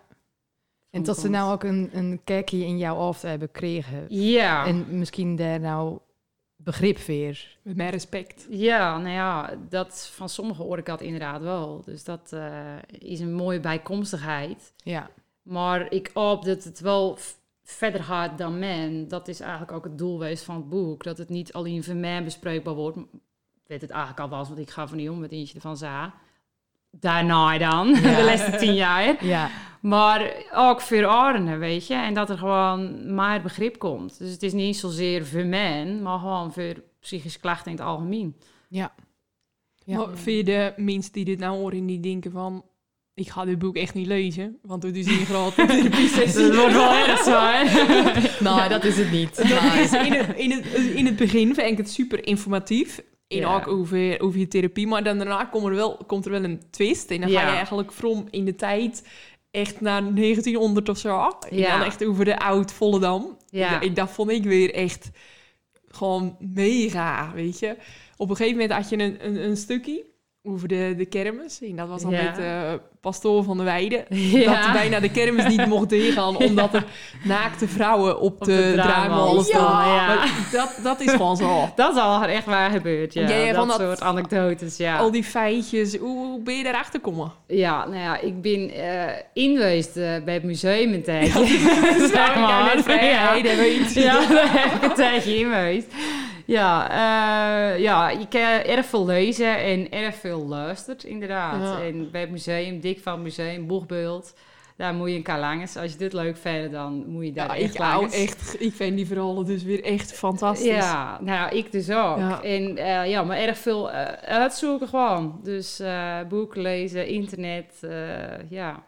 En dat ze nou ook een, een kijkje in jouw hoofd hebben gekregen. Ja. En misschien daar nou begrip weer. Met mijn respect. Ja, nou ja, dat van sommigen hoor ik dat inderdaad wel. Dus dat eh, is een mooie bijkomstigheid. Ja. Maar ik hoop dat het wel verder gaat dan men. Dat is eigenlijk ook het doel geweest van het boek. Dat het niet alleen voor mij bespreekbaar wordt. Ik weet het eigenlijk al was, want ik ga van niet om met eentje ervan za. Daarna dan, Ja. de laatste tien jaar. Ja. Maar ook voor anderen, weet je. En dat er gewoon maar begrip komt. Dus het is niet zozeer voor men, maar gewoon voor psychische klachten in het algemeen. Ja. Ja. Vind je de mensen die dit nou horen, die denken van... Ik ga dit boek echt niet lezen, want het is grote therapie-sessie. Het wordt wel erg zwaar. Nou, dat is het niet. Dat is in het, in, het, in het begin vind ik het super informatief. In Ja. ook over, over je therapie. Maar dan daarna komt er wel, komt er wel een twist. En dan ga je eigenlijk from in de tijd echt naar 1900 of zo. En Ja. dan echt over de oud Volendam. Ja. En dat vond ik weer echt gewoon mega, weet je. Op een gegeven moment had je een, een, een stukje over de, de kermis. En dat was dan Ja. met eh pastoor van de Weide. Ja. Dat bijna de kermis niet mocht ingaan, omdat er naakte vrouwen op, Op de, de stonden. ja. Dat, dat is gewoon zo. Dat is al echt waar gebeurd, ja. Dat, van dat- soort anekdotes, ja. Al die feitjes, hoe, hoe ben je daarachter gekomen? Ja, nou ja, ik ben inweest eh, bij het museum een tijdje. Ja, Zeg maar. Ja, daar heb ik een tijdje inweest. Ja, eh, ja, ik heb erg veel lezen en erg veel luisterd, inderdaad. Ja. En bij het museum, dik van het museum, Boegbeeld, daar moet je een langs. Als je dit leuk vindt, dan moet je daar Ja, echt ik hou echt, ik vind die verhalen dus weer echt fantastisch. Ja, nou ik dus ook. Ja. En eh, ja, maar erg veel eh, uitzoeken gewoon. Dus eh, boeken lezen, internet, ja.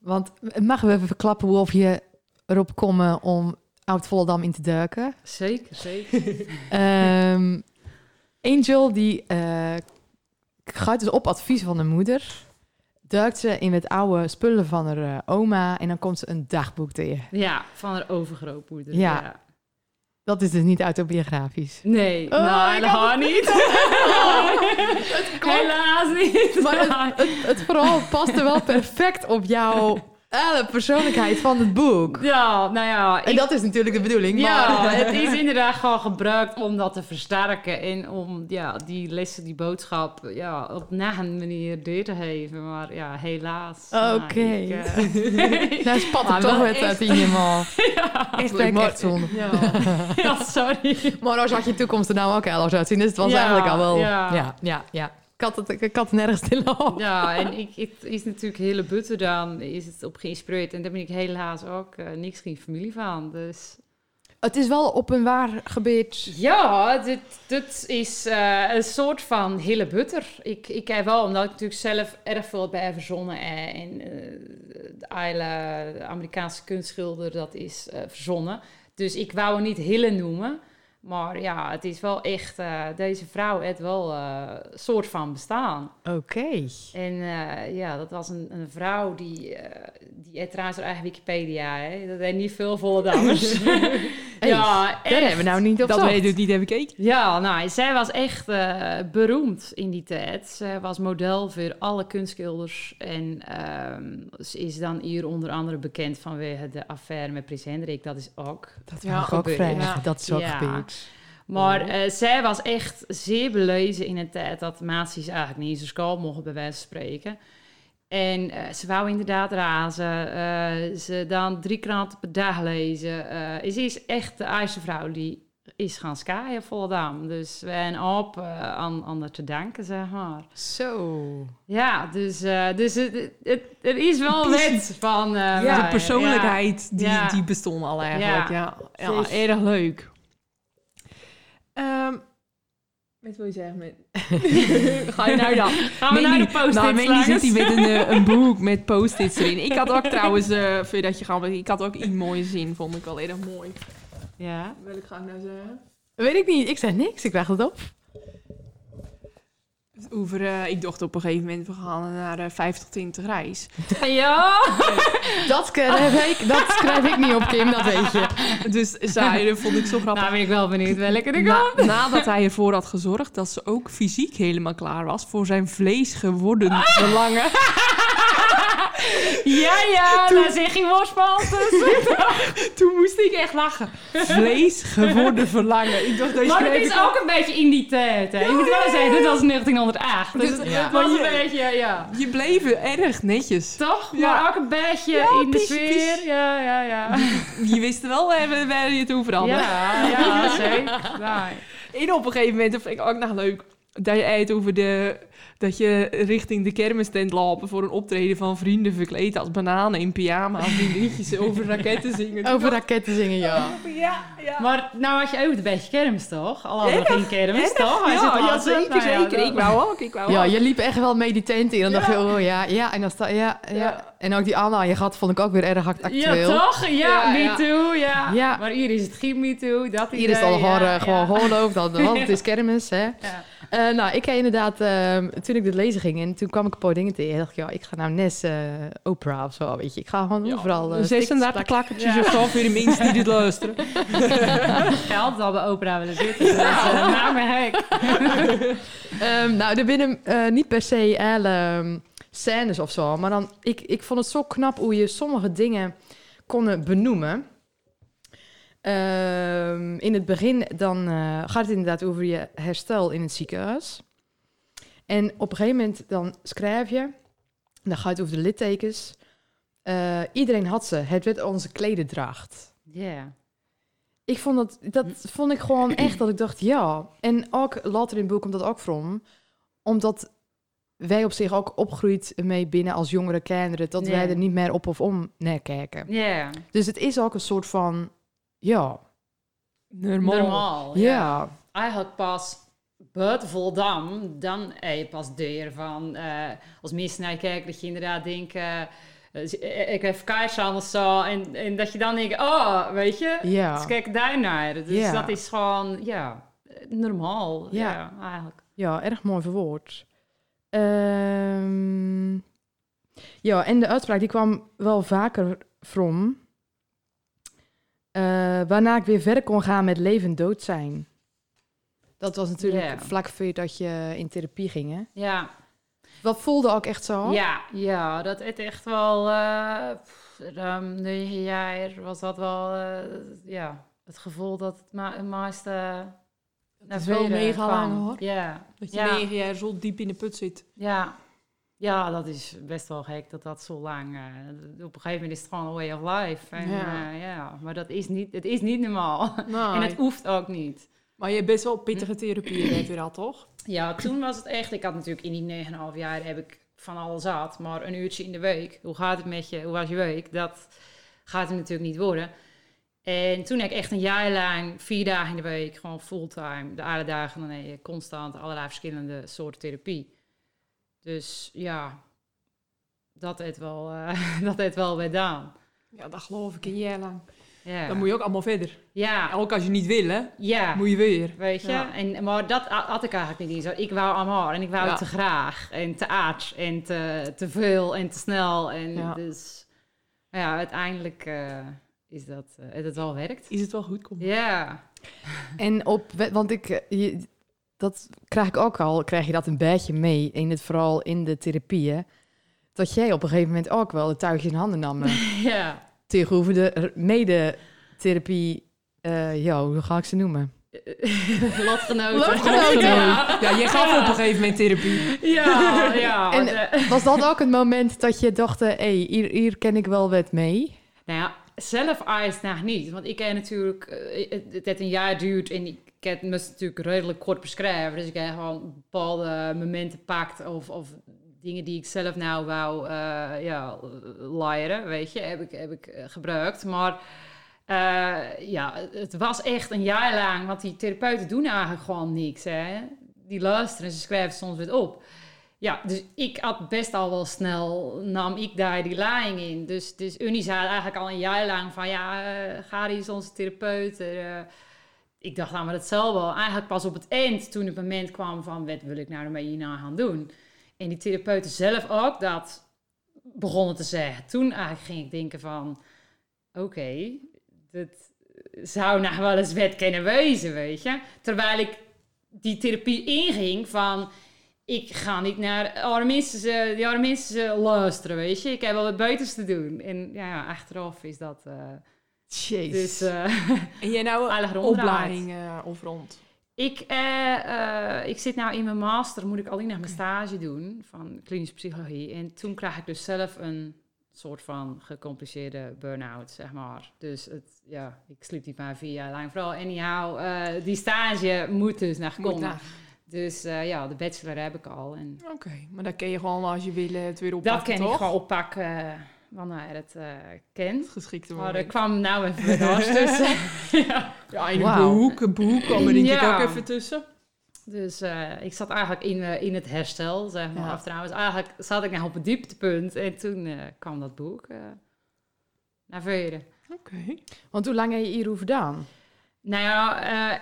Want mag we even verklappen hoe of je erop komen om Oud-Volendam in te duiken? Zeker, zeker. Ehm, Angel die eh, gaat dus op advies van de moeder. Duikt ze in het oude spullen van haar eh, oma en dan komt ze een dagboek tegen. ja, van haar overgrootmoeder. Ja. ja. Dat is dus niet autobiografisch. Nee, Oh, nou, helemaal had het niet. Helaas niet. Maar het, het, het verhaal paste wel perfect op jouw eh, persoonlijkheid van het boek. Ja, nou ja. En ik- dat is natuurlijk de bedoeling. ja, maar... het is inderdaad gewoon gebruikt om dat te versterken en om ja, die lessen, die boodschap ja, op na een manier door te geven. Maar ja, helaas. Nou, Oké. ik, eh, Daar spat Maar er toch het uit in je man. ja, Echt, maar- echt zonde. Ja. ja, sorry. Maar als had je toekomst er nou ook al zou zien, dus het was Ja, eigenlijk al wel... ja. ja, ja. Ik, had het, ik had het nergens stil op. Ja, en ik, het is natuurlijk hele butten dan, is het op geïnspireerd. En daar ben ik helaas ook eh, niks geen familie van. Dus Het is wel op een waar gebeurd... Ja, dit, dit is eh, een soort van hele butter. Ik, ik heb wel, omdat ik natuurlijk zelf erg veel bij verzonnen heb. En eh, de Amerikaanse kunstschilder, dat is eh, verzonnen. Dus ik wou het niet Hille noemen. Maar ja, het is wel echt... eh, deze vrouw heeft wel eh, een soort van bestaan. Oké. En eh, ja, dat was een, een vrouw die... eh die heeft trouwens haar eigen Wikipedia, hè. Dat heeft niet veel volle dames. Hey, ja, Daar echt. hebben we nou niet op Dat weet ik niet heb bekeken. Ja, nou, zij was echt eh, beroemd in die tijd. Zij was model voor alle kunstschilders. En ehm, ze is dan hier onder andere bekend vanwege de affaire met Prins Hendrik. Dat is ook. Dat Ja, ik ook. Ja. Dat is ook Ja. gebeurd. Maar eh, zij was echt zeer belezen in een tijd dat meisjes eigenlijk niet zijn school mochten, bij wijze van spreken. En eh, ze wou inderdaad razen. eh, ze dan drie kranten per dag lezen. ze is echt de eerste vrouw die is gaan skaaien, Volendam. Dus we zijn op aan, aan haar te danken, zeg maar. Zo. Ja, dus, dus het, het, er is wel wet van... de persoonlijkheid, Die, Ja. die bestond al eigenlijk. Ja, ja. Erg leuk. Ehm, je wat je zegt? Met... Ga je nou dan? Gaan we naar de post-its Nou, Mandy zit hier met een, eh, een boek met post-its erin. Ik had ook trouwens, eh voordat je gaat, ik had ook iets moois zin, vond ik al erg mooi. Ja. Ga ik nou zeggen? weet ik niet. Ik zei niks. Ik wacht het op. Over, eh, ik dacht op een gegeven moment, we gaan naar eh 50 20 reis. Ja. Dat schrijf ik, dat schrijf ik niet op, Kim. Dat weet je. Dus zij, dat vond ik zo grappig. Nou ben ik wel benieuwd welke er Na- komt. nadat hij ervoor had gezorgd dat ze ook fysiek helemaal klaar was voor zijn vlees geworden verlangen. Ja, ja, daar zeg je worstpalten. Toen moest ik echt lachen. Vlees geworden verlangen. Ik dacht, deze Maar het is ik ook een beetje in die tijd, hè. Je moet wel zeggen, dit was 1908. Dus het ja. was een beetje, ja. Je bleef erg netjes. Toch? Ja. Maar ook een beetje Ja, in de sfeer. Ja, ja, ja. Je wist wel waar je het over had. Ja, ja, zeker. En op een gegeven moment, vind ik ook nog leuk, dat je het over de... Dat je richting de kermistent lopen voor een optreden van vrienden verkleed als bananen in pyjama. Of die liedjes over raketten zingen. Over raketten zingen, ja. Ja, ja. Maar nou had je ook beetje kermis, toch? Al hadden we geen kermis, toch? Ja, ja, zeker, ja, zeker. Ik wou ook, ik wou Ja, je liep echt wel mee die tent in. En dan dacht je, oh ja, ja. En dan sta, ja, ja. Ja. En ook die Anna je gat vond ik ook weer erg act- Ja, actueel. toch? Ja, Ja, me ja. too, ja. Ja. Maar hier is het geen me too, dat Hier is het al gewoon, ja, gewoon ja. hoorloof, dat, want het is kermis, hè. Ja. Eh, nou, ik heb inderdaad, ehm, toen ik dit lezen ging en toen kwam ik een paar dingen tegen. dacht ik, ja, ik ga nou Nes eh Oprah of zo, weet je. Ik ga gewoon overal... eh, 36 stick- klakkertjes of zo voor de mensen die dit luisteren. Geld al bij opera willen zitten. Dus, uh, nou, maar hek. Ehm, nou, er binnen eh, niet per se alle ehm, scènes of zo, maar dan, ik, ik vond het zo knap hoe je sommige dingen kon benoemen. Ehm, in het begin dan eh, gaat het inderdaad over je herstel in het ziekenhuis. En op een gegeven moment dan schrijf je, dan gaat het over de littekens. Eh, iedereen had ze. Het werd onze klededracht. Ja. ik vond dat, dat vond ik gewoon echt dat ik dacht, ja. En ook later in het boek komt dat ook van. Omdat wij op zich ook opgroeid mee binnen als jongere kinderen. Dat wij er niet meer op of om naar kijken. Ja, Dus het is ook een soort van, ja. Normaal. normaal. Ja. Eigenlijk pas buiten Voldam, dan heb je pas deur van... eh, als mensen naar je kijken, dat je inderdaad denkt... eh, eh, ik heb kaartje of zo. En, en dat je dan denkt, oh, weet je... Ja. Dus kijk daar naar. Dus Ja. dat is gewoon, ja, normaal. Ja. Ja, eigenlijk. Ja, erg mooi verwoord. Ehm, ja, en de uitspraak die kwam wel vaker from. Eh, waarna ik weer verder kon gaan met leven dood zijn. Dat was natuurlijk vlak voor dat je in therapie ging, hè? Ja, Dat voelde ook echt zo. ja, ja, dat het echt wel... eh pff, ruim negen jaar was dat wel, eh, ja... Het gevoel dat het ma meeste naar is wel mega lang, hoor. Ja, Dat je Ja. negen jaar zo diep in de put zit. ja. Ja, dat is best wel gek dat dat zo lang... eh, op een gegeven moment is het gewoon een way of life. En, Ja. ja. ja, maar dat is niet, het is niet normaal. Nou, En het hoeft ook niet. Maar je hebt best wel pittige therapie werd weer al, toch? Ja, toen was het echt... Ik had natuurlijk in die 9,5 jaar heb ik van alles gehad. Maar een uurtje in de week. Hoe gaat het met je? Hoe was je week? Dat gaat het natuurlijk niet worden. En toen heb ik echt een jaar lang, vier dagen in de week, gewoon fulltime. De alle dagen je constant allerlei verschillende soorten therapie. Dus ja, dat heeft wel, eh dat heeft wel gedaan. Ja, dat geloof ik een jaar lang. Ja. Dan moet je ook allemaal verder. ja, Ook als je niet wil, hè, ja. moet je weer. Weet je? Ja. En, maar dat ha- had ik eigenlijk niet. Zo, ik wou allemaal en ik wou Ja. het te graag en te aards en te, te veel en te snel. En Ja. dus ja, uiteindelijk eh, is dat, eh, heeft het wel werkt. Is het wel goed komen? Ja, En op, want ik, je, dat krijg ik ook al, krijg je dat een beetje mee, in het, vooral in de therapieën, dat jij op een gegeven moment ook wel het touwtje in handen nam eh, ja. tegenover de mede-therapie, eh ja, hoe ga ik ze noemen? Lotgenoten. Lotgenoten. Ja. Ja, jij gaf op een gegeven moment therapie. Ja, ja. En- eh, Was dat ook het moment dat je dacht, hé, hey, hier, hier ken ik wel wat mee? Nou ja, zelf nog niet. Want ik heb natuurlijk... eh, het, het een jaar duurt en ik heb het moest natuurlijk redelijk kort beschrijven. Dus ik heb gewoon bepaalde momenten pakt of, of dingen die ik zelf nou wou eh ja, leren, weet je, heb ik, heb ik eh, gebruikt. Maar eh, ja, het was echt een jaar lang, want die therapeuten doen eigenlijk gewoon niks. Hè? Die luisteren, ze schrijven soms weer op. Ja, dus ik had best al wel snel, nam ik daar die laaiing in. Dus, dus Unie zei eigenlijk al een jaar lang van, ja, uh, Gary is onze therapeut. Ik dacht dan maar het zal wel. Eigenlijk pas op het eind, toen het moment kwam van, wat wil ik nou ermee hierna gaan doen? En die therapeuten zelf ook dat begonnen te zeggen. Toen eigenlijk ging ik denken van, oké, dat zou nou wel eens wet kunnen wezen, weet je. Terwijl ik die therapie inging van ik ga niet naar armistische, die armistische luisteren, weet je. Ik heb wel wat beters te doen. En ja, achteraf is dat... Uh, Jezus. dus, uh, en jij nou een opleiding uh, of rond? Ik, uh, ik zit nou in mijn master, moet ik alleen nog mijn stage doen van klinische psychologie. En toen krijg ik dus zelf een soort van gecompliceerde burn-out, zeg maar. Dus het, ja, ik sliep niet maar vier jaar lang. Vooral anyhow, uh, die stage moet dus nog komen. Naar. Dus uh, ja, de bachelor heb ik al. Oké, okay, maar dan kun je gewoon als je wil het weer oppakken, Dat kan toch? ik gewoon oppakken wanneer het uh, kent. Geschikte Maar er kwam nou even wat tussen. ja. ja, in een wow. boek, een boek kwam er denk ja. ik ook even tussen. Dus uh, ik zat eigenlijk in, uh, in het herstel, zeg maar. Ja. Of trouwens, eigenlijk zat ik nou op het dieptepunt. En toen uh, kwam dat boek naar voren. Oké. Okay. Want hoe lang heb je hierover gedaan? Nou ja, eh,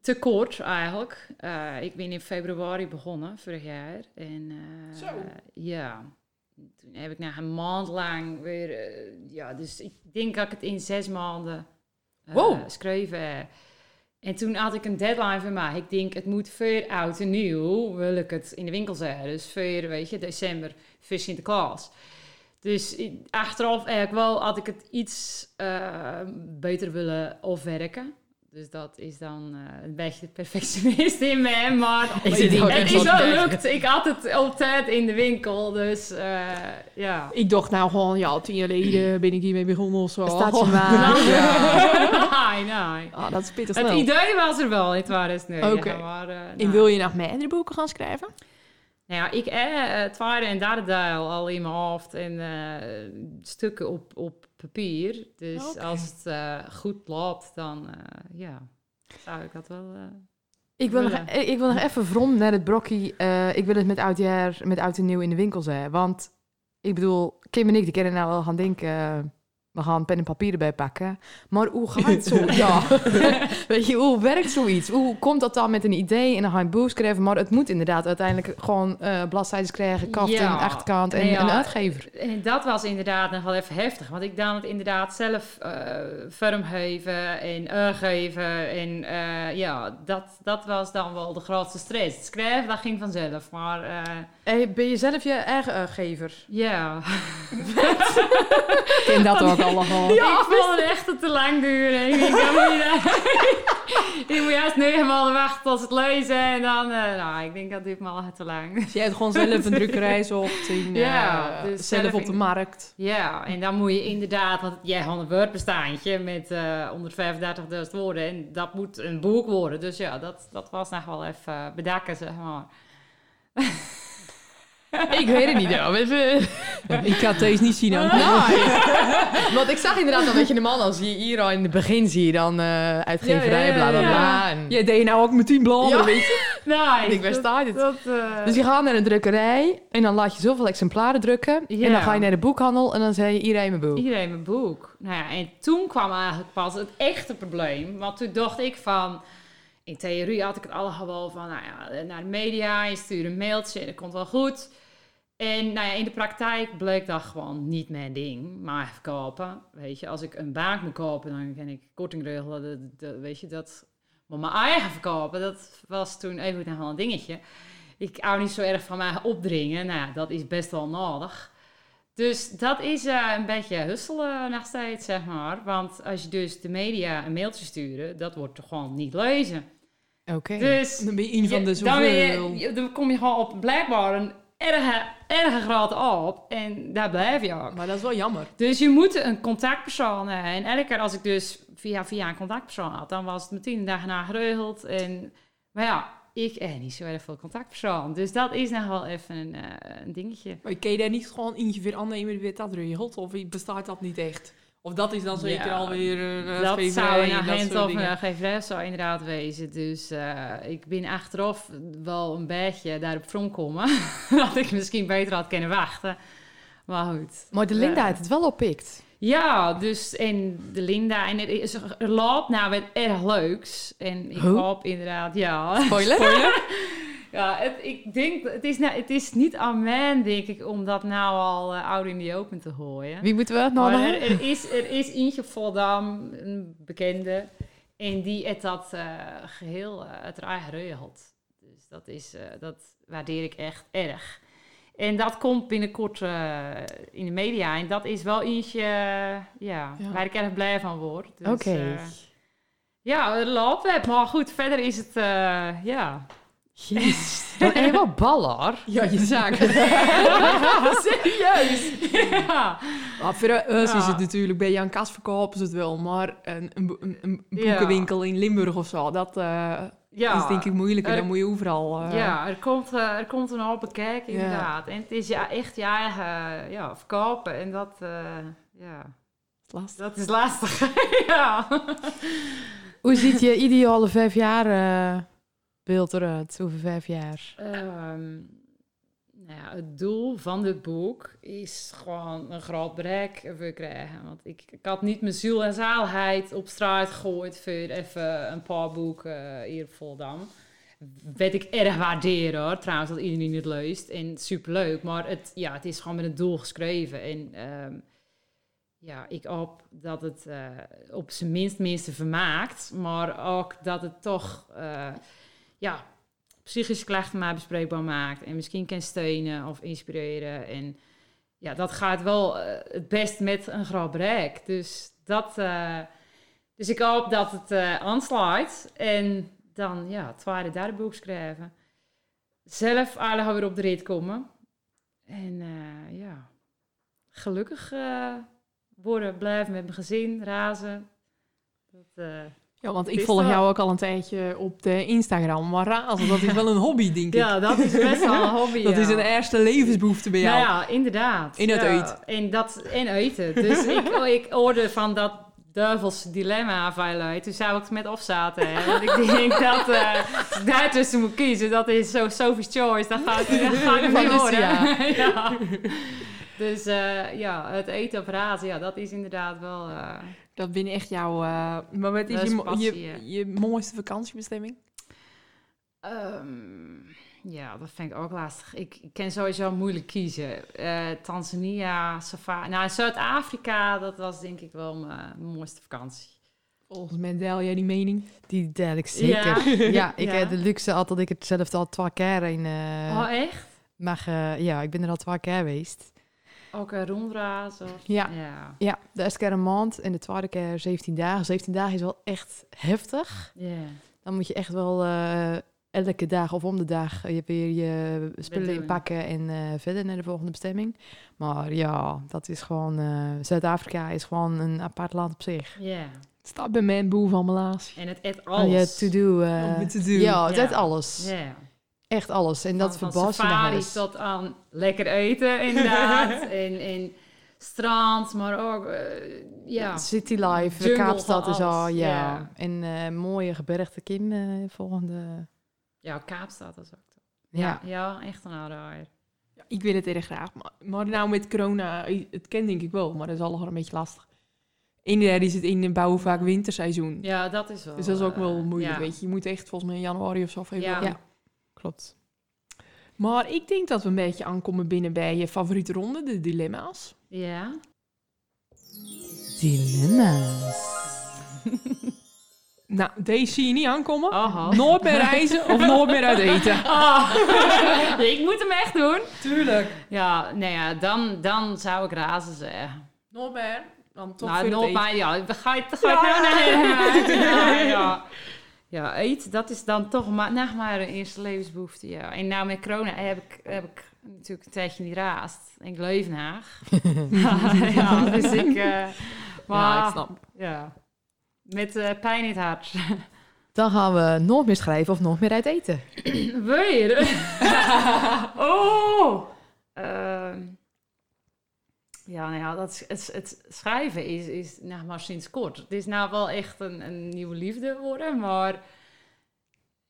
te kort eigenlijk. Uh, ik ben in februari begonnen, vorig jaar. En uh, Zo. ja, toen heb ik na een maand lang weer... Uh, ja, dus ik denk dat ik het in zes maanden wow. schreven En toen had ik een deadline voor mij. Ik denk, het moet voor oud en nieuw, wil ik het in de winkel zeggen. Dus voor, weet je, december, voor Sinterklaas. Dus achteraf eigenlijk wel had ik het iets beter willen afwerken. Dus dat is dan uh, een beetje perfectionist in me. Maar ik het, het is wel lukt. Ik had het altijd in de winkel. Dus uh, ja. Ik dacht nou gewoon, ja, tien jaar geleden ben ik hiermee begonnen of zo. Staat je maar. nee, Ah, dat is pittig Het idee was er wel in 2009. Oké. Maar, eh, En nou, wil je nog meerdere boeken gaan schrijven? Nou ja, ik eh, het tweede en derde deel al in mijn hoofd en eh, stukken op, op papier. Dus als het eh, goed loopt, dan eh, ja, zou ik dat wel... eh, Ik wil, nog, Willen. ik wil nog even vrom naar het brokkie. eh, ik wil het met oudjaar, met oud en nieuw in de winkel zijn. Want ik bedoel, Kim en ik die kennen nou wel gaan denken... we gaan pen en papier erbij pakken. Maar hoe gaat zo? ja. Weet je, hoe werkt zoiets? Hoe komt dat dan met een idee en dan ga je een boek schrijven? Maar het moet inderdaad uiteindelijk gewoon bladzijden krijgen, kaft Ja. en achterkant en ja. een uitgever. En dat was inderdaad nog wel even heftig. Want ik dan het inderdaad zelf eh vormgeven en uitgeven. En eh, ja, dat, dat was dan wel de grootste stress. Het schrijven, dat ging vanzelf. Maar Hey, ben je zelf je eigen uitgever? ja, Ik ken dat ook allemaal. ik vond het echt te lang duren. Ik denk, dan moet juist negen maanden wachten tot het lezen. En dan, eh, nou, ik denk dat dit me al te lang. Dus jij hebt gewoon zelf een drukkerij zocht. Ja, eh, dus zelf zelf op de in- markt. Ja, en dan moet je inderdaad, want jij had een Word-bestaandje met eh 135.000 woorden en dat moet een boek worden. Dus ja, dat, dat was nog wel even bedakken, zeg maar. Ik weet het niet. Ja. Even... Ik ga het deze niet zien. ook. Nee. Want ik zag inderdaad al dat je de man, als je hier al in het begin zie je dan eh uitgeverij, Ja, ja, bla bla bla. En... Jij deed nou ook met tien bladeren, Ja. weet je? Nee, Ik waar staat dit? Dat, eh, Dus je gaat naar een drukkerij en dan laat je zoveel exemplaren drukken. En dan ga je naar de boekhandel en dan zei je iedereen mijn boek. Iedereen mijn boek. Nou ja, en toen kwam eigenlijk pas het echte probleem. Want toen dacht ik van... In theorie had ik het allemaal wel van... Nou ja, naar de media, je stuurt een mailtje en dat komt wel goed. En nou ja, in de praktijk bleek dat gewoon niet mijn ding. Maar verkopen, weet je. Als ik een baan moet kopen, dan kan ik korting regelen. Dat, dat- weet je, dat... Maar mijn eigen verkopen, dat was toen even wel een dingetje. Ik hou niet zo erg van mij opdringen. Nou ja, dat is best wel nodig. Dus dat is eh, een beetje husselen nog steeds, zeg maar. Want als je dus de media een mailtje sturen, dat wordt toch gewoon niet lezen. Oké. Dus Dan ben je een van de dan, zoveel. je- dan kom je gewoon op blijkbaar een erge, erge grote op. En daar blijf je ook. Maar dat is wel jammer. Dus je moet een contactpersoon hebben. En elke keer als ik dus via, via een contactpersoon had, dan was het meteen de dag na geregeld. En, maar ja, ik heb niet zo erg veel contactpersoon. Dus dat is nog wel even een, eh, een dingetje. Maar kun je daar niet gewoon eentje weer aannemen weer dat regelt? Of bestaat dat niet echt? Of dat is dan zeker Ja, alweer een uh, dat zou een agent of dingen. een geverij zou inderdaad wezen. Dus eh, ik ben achteraf wel een beetje daarop komen. dat ik misschien beter had kunnen wachten. Maar goed. Maar de Linda Ja. heeft het wel oppikt. Ja, dus en de Linda. En is, er loopt nou wat erg leuks. En ik Hoe? hoop inderdaad, ja. Spoiler? Ja, het, ik denk, het is, nou, het is niet aan mij, denk ik, om dat nou al uh, ouder in die open te gooien. Wie moeten we het nou er, er is, er is Intje Voldam, een bekende, en die het dat eh, geheel uh, het raar geregeld. Dus dat, is, uh, dat waardeer ik echt erg. En dat komt binnenkort in de media. En dat is wel eentje ja, ja. waar ik erg blij van word. Dus, Oké. Okay. ja, het loopt. Maar goed, verder is het, ja... Jezus. Dan ben je wel baller. Ja, je zaak. Serieus? ja. Maar voor ons ja. is het natuurlijk, bij Jan Kas verkopen ze het wel, maar een, een, een, boekenwinkel ja. in Limburg of zo, dat uh, ja. is denk ik moeilijker. Er, dan moet je overal... Uh... Ja, er komt, uh, er komt een hoop bekijken inderdaad. En het is ja, echt je eigen ja, verkopen en dat, ja... Lastig. Dat is lastig, ja. Hoe ziet je ideale vijf jaar beeld eruit? Over vijf jaar? Um, nou ja, het doel van dit boek is gewoon een groot bereik voor krijgen. Want ik, ik had niet mijn ziel en zaalheid op straat gegooid voor even een paar boeken hier op Voldam. Weet ik erg waarderen hoor, trouwens, dat iedereen het leest. En superleuk, maar het, ja, het is gewoon met een doel geschreven. En um, ja, ik hoop dat het uh, op zijn minst minste vermaakt, maar ook dat het toch... Uh, ja, psychische klachten maar bespreekbaar maakt. En misschien kan steunen of inspireren. En ja, dat gaat wel uh, het best met een groot bereik. Dus, dat, uh, dus ik hoop dat het uh. En dan ja, het tweede, boek schrijven. Zelf alle weer op de rit komen. En ja, gelukkig worden, blijven met mijn gezin, razen. Dat, Ja, want ik volg jou ook al een tijdje op de Instagram. Maar razen, dat is wel een hobby, denk ik. Ja, dat is best wel een hobby. Dat ja. is een eerste levensbehoefte bij jou. Nou ja, inderdaad. In het ja, eten. In, dat, in eten. Dus ik, ik hoorde van dat duivels dilemma van Toen zou ik het met of zaten. Hè. Want ik denk dat eh, als ik daartussen moet kiezen, dat is zo Sophie's Choice. Dat gaat, het Van. Lucia. ja. Dus eh, ja, het eten op razen, ja, dat is inderdaad wel... eh, Dat ben echt jouw... eh, maar wat is, je, passie, je, mooiste vakantiebestemming? Ehm, ja, dat vind ik ook lastig. Ik, ik ken sowieso moeilijk kiezen. Eh, Tanzania, Safari. Nou, Zuid-Afrika, dat was denk ik wel mijn mooiste vakantie. Volgens mij deel jij die mening. Die deel ik zeker. Ja, ik Ja. heb de luxe altijd dat ik het zelf al twee keer in eh, oh, echt? mag. eh, ja, ik ben er al twee keer geweest. Ook een rondreis? Of... Ja. Ja. Ja, de eerste keer een maand en de tweede keer 17 dagen. 17 dagen is wel echt heftig. Ja. Dan moet je echt wel eh, elke dag of om de dag je weer je spullen inpakken en eh, verder naar de volgende bestemming. Maar ja, dat is gewoon... eh, Zuid-Afrika is gewoon een apart land op zich. Ja. Het staat bij mij een boel van mijn laas. En het Oh, je alles. to-do. eh, Om te doen. ja, het is alles. Ja. Echt alles. En dat verbaast nog eens. tot aan lekker eten, inderdaad. en, en strand, maar ook... eh, ja. City Life, Jungle Kaapstad is al, ja. ja. En eh, mooie gebergte Kim, eh, volgende. Ja, Kaapstad is ook... Ja. Ja, echt een aanrader. Ja, ik wil het erg graag. Maar, maar nou met corona, het ken denk ik wel, maar dat is allemaal een beetje lastig. Inderdaad is het in de bouw vaak winterseizoen. Ja, dat is wel... Dus dat is ook wel moeilijk, ja. weet je. Je moet echt volgens mij in januari of zo februari. Ja. Klopt. Maar ik denk dat we een beetje aankomen binnen bij je favoriete ronde, de dilemma's. Ja. Dilemma's. Nou, deze zie je niet aankomen. Oh, Nooit meer reizen of nooit meer uit eten. Ah. ik moet hem echt doen. Tuurlijk. Ja, nou ja, dan, dan zou ik razen zeggen. Nooit meer. Dan toch nou, eten. maar, ja, ga je, ga Ja. ik nou naar ja, ja. Ja, eten, dat is dan toch maar, maar een eerste levensbehoefte, ja. En nou met corona heb ik, heb ik natuurlijk een tijdje niet raast. En ik leef naar. ja, dus ik... eh, maar, Ja, ik snap. Ja, met eh, pijn in het hart. Dan gaan we nog meer schrijven of nog meer uit eten. Weer? oh! Ehm, ja, nou ja, dat is, het, het schrijven is, is nou maar sinds kort. Het is nou wel echt een, een nieuwe liefde worden, maar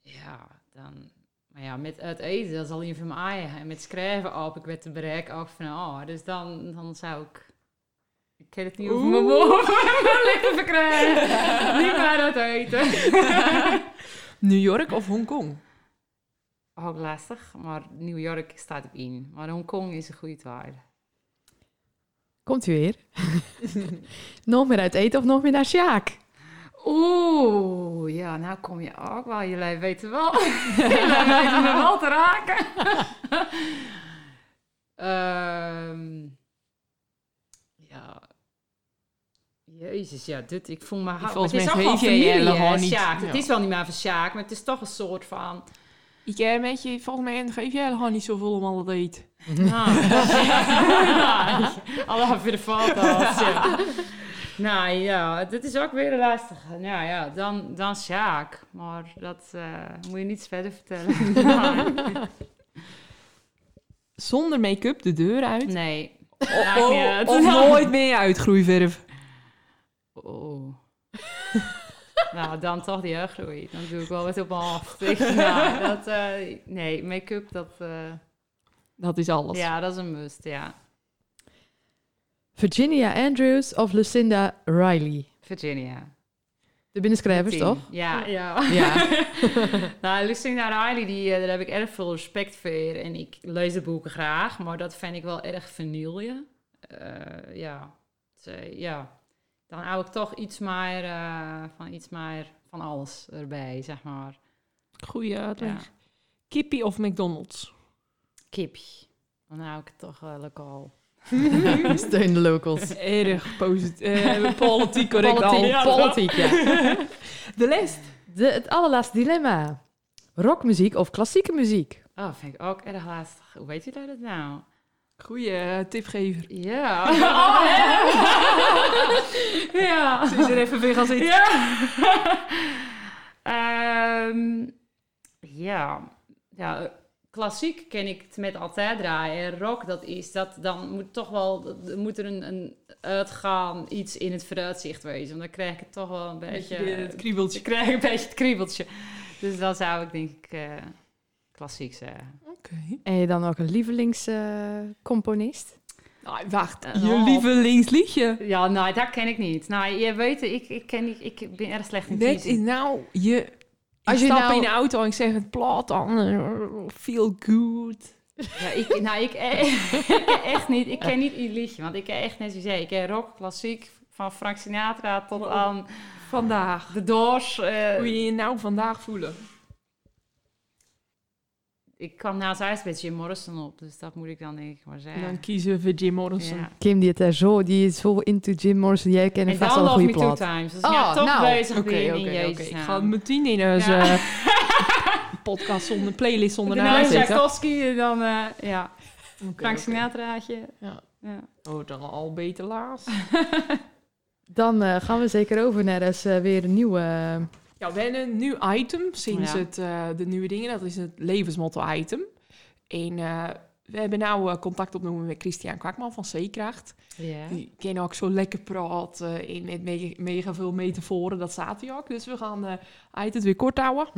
ja, dan... Maar ja, met het eten, dat is al in van mijn eigen. En met schrijven op, ik werd te bereik ook van, oh, dus dan, dan zou ik... Ik ken het niet over mijn. Lekker verkrijgen. niet meer uit eten. New York of Hongkong? Ook lastig, maar New York staat op in. Maar Hongkong is een goede waarde. Komt u weer? nog meer uit eten of nog meer naar Sjaak? Oeh, ja, nou kom je ook wel. Jullie weten wel. Jullie weten me wel te raken. Ehm, ja. Jezus, ja, dit, ik voel me... Volgens het is ook wel familie. Sjaak. Het is wel niet maar van Sjaak, maar het is toch een soort van... Ik eh, weet je, volgens mij geef jij helemaal niet zoveel om al het eten. Nou, Allah voor de foto's. Ja. Nou ja, dit is ook weer een lastige. Nou ja, dan, dan Sjaak. Maar dat eh, moet je niet verder vertellen. Zonder make-up de deur uit. nee. Oh, niet uit. of nooit meer uitgroeiverf. Oh. Nou, dan toch die uitgroei. Dan doe ik wel wat op mijn hoofd. Ik- nou, dat, eh, nee, make-up, dat... eh, Dat is alles. ja, dat is een must, ja. Virginia Andrews of Lucinda Riley? Virginia. De binnenschrijvers, toch? Ja, ja. Ja. Nou, Lucinda Riley, die, eh, daar heb ik erg veel respect voor. En ik lees de boeken graag, maar dat vind ik wel erg vanille. Eh, ja. Ja, dan hou ik toch iets meer, eh, van, iets meer van alles erbij, zeg maar. Goeie uitleg. Ja. Kippie of McDonald's? Kipje. Dan hou ik het toch eh, lokaal. Steun de locals. Erg positief. eh, politiek correct Politiek, al. politiek, ja. De les. De, het allerlaatste dilemma. Rockmuziek of klassieke muziek? Oh, vind ik ook erg lastig. Hoe weet u dat nou? Goeie eh, tipgever. Ja. Oh, ja. Ze is er even weer gaan zitten. Ja. Ehm, ja. Ja, eh, klassiek ken ik het met altijd draaien. En rock, dat is dat, dan moet toch wel, moet er een, een uitgaan, iets in het vooruitzicht wezen. Want dan krijg ik het toch wel een beetje, Beetje het kriebeltje. ik krijg een beetje het kriebeltje. Dus dan zou ik denk ik eh, klassiek zeggen. En je dan ook een lievelingscomponist? Nou, wacht, Eh, je oh. lievelingsliedje. Ja, nou, dat ken ik niet. Nou, je weet, ik, ik, ken niet, ik ben erg slecht in Dit is nou je... Als ik je stap nou- in de auto en ik zeg het plat dan. eh, Feel good. Ja, ik, nou, ik, ik ken echt niet. Ik ken niet ieder liedje, want ik ken echt net zoals jij. Ik ken rock, klassiek, van Frank Sinatra tot aan Vandaag. The Doors. eh, Hoe je je nou vandaag voelen? Ik kwam naast huis met Jim Morrison op, dus dat moet ik dan denk ik maar En zeggen. dan kiezen we voor Jim Morrison. Ja. Kim die het er zo, die is zo into Jim Morrison. Jij kent En vast dan wel een goede Me Two plaat. Times. Dus Oh, ja, toch nou. bezig oké. Jezus Ik ga het meteen in onze Ja. podcast zonder playlist zonder naam is zetten. Tchaikovsky en dan, eh, ja, Frank. Sinatraatje. Ja. Ja. Oh, dan al beter laat. Dan eh, gaan we zeker over naar eens eh, weer een nieuwe... Ja, we hebben een nieuw item sinds Ja. het, eh, de nieuwe dingen. Dat is het levensmotto-item. En eh, we hebben nou eh, contact opgenomen met Christian Kwakman van Zeekracht. Ja. Die kan ook zo lekker praten in met mega, mega veel metaforen. Dat staat hij ook. Dus we gaan eh het weer kort houden.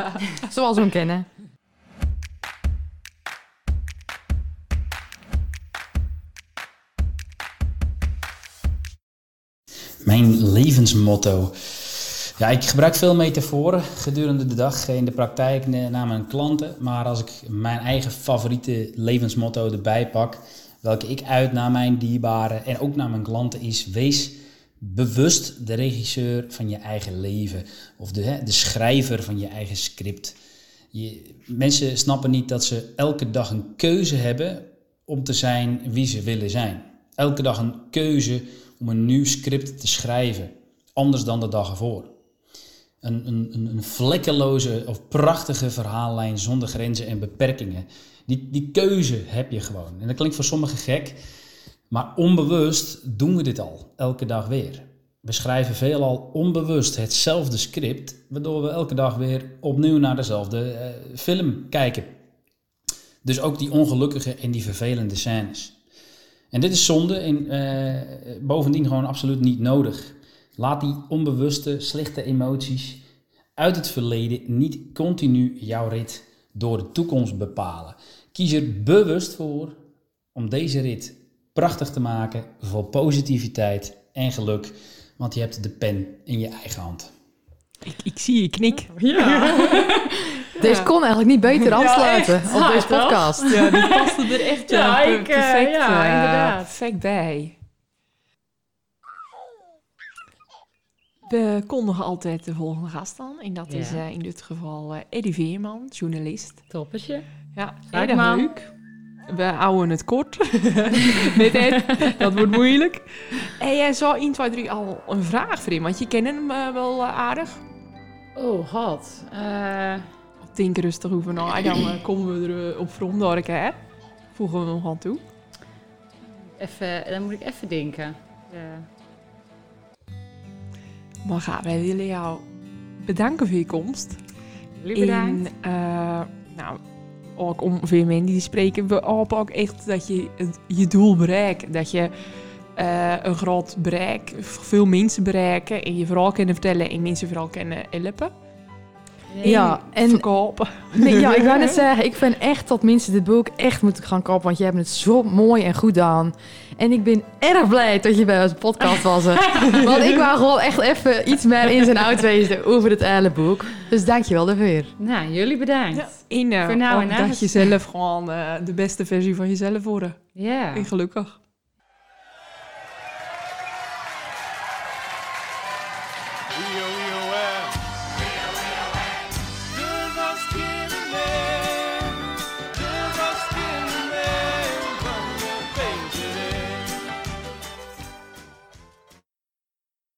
zoals we hem kennen. Mijn levensmotto. Ja, ik gebruik veel metaforen gedurende de dag in de praktijk naar mijn klanten. Maar als ik mijn eigen favoriete levensmotto erbij pak, welke ik uit naar mijn dierbaren en ook naar mijn klanten is: wees bewust de regisseur van je eigen leven. Of de, de schrijver van je eigen script. Je, mensen snappen niet dat ze elke dag een keuze hebben om te zijn wie ze willen zijn. Elke dag een keuze om een nieuw script te schrijven, anders dan de dag ervoor. Een, een, een vlekkeloze of prachtige verhaallijn zonder grenzen en beperkingen. Die, die keuze heb je gewoon. En dat klinkt voor sommigen gek, maar onbewust doen we dit al, elke dag weer. We schrijven veelal onbewust hetzelfde script, waardoor we elke dag weer opnieuw naar dezelfde eh, film kijken. Dus ook die ongelukkige en die vervelende scènes. En dit is zonde en eh, bovendien gewoon absoluut niet nodig. Laat die onbewuste, slechte emoties uit het verleden niet continu jouw rit door de toekomst bepalen. Kies er bewust voor om deze rit prachtig te maken vol positiviteit en geluk, want je hebt de pen in je eigen hand. Ik, ik zie je knik. Deze kon eigenlijk niet beter afsluiten echt. op Ja, deze podcast. Ja, die paste er echt Ja, ik, eh, perfect, ja, eh, inderdaad. perfect bij. We kondigen altijd de volgende gast aan. En dat Ja. is eh, in dit geval eh, Eddie Veerman, journalist. Toppertje. Ja, maar. leuk. We houden het kort. Met Ed. Dat wordt moeilijk. En jij zou 1, 2, 3 al een vraag voor hem. Want je kent hem eh, wel aardig. Oh, god. Eh, Denk rustig over na. Dan eh, komen we er op Vromdork, hè. Voegen we nog aan toe. even, dan moet ik even denken. Ja. Maar gaan wij willen jou bedanken voor je komst. Jullie bedankt. En, eh, nou, ook om veel mensen die spreken, we hopen ook echt dat je het, je doel bereikt. Dat je eh, een groot bereik, veel mensen bereiken en je vooral kunnen vertellen en mensen vooral kunnen helpen. Ja, en verkopen. nee, ja, ik wou net zeggen, ik vind echt dat mensen dit boek echt moeten gaan kopen, want je hebt het zo mooi en goed gedaan. En ik ben erg blij dat je bij onze podcast was. hè. want ik wou gewoon echt even iets meer in zijn oud wezen over het hele boek. Dus dankjewel daarvoor. Nou, jullie bedankt. Ja. En eh, Voor nou en dat je zelf gewoon eh, de beste versie van jezelf worden. Ja. En gelukkig.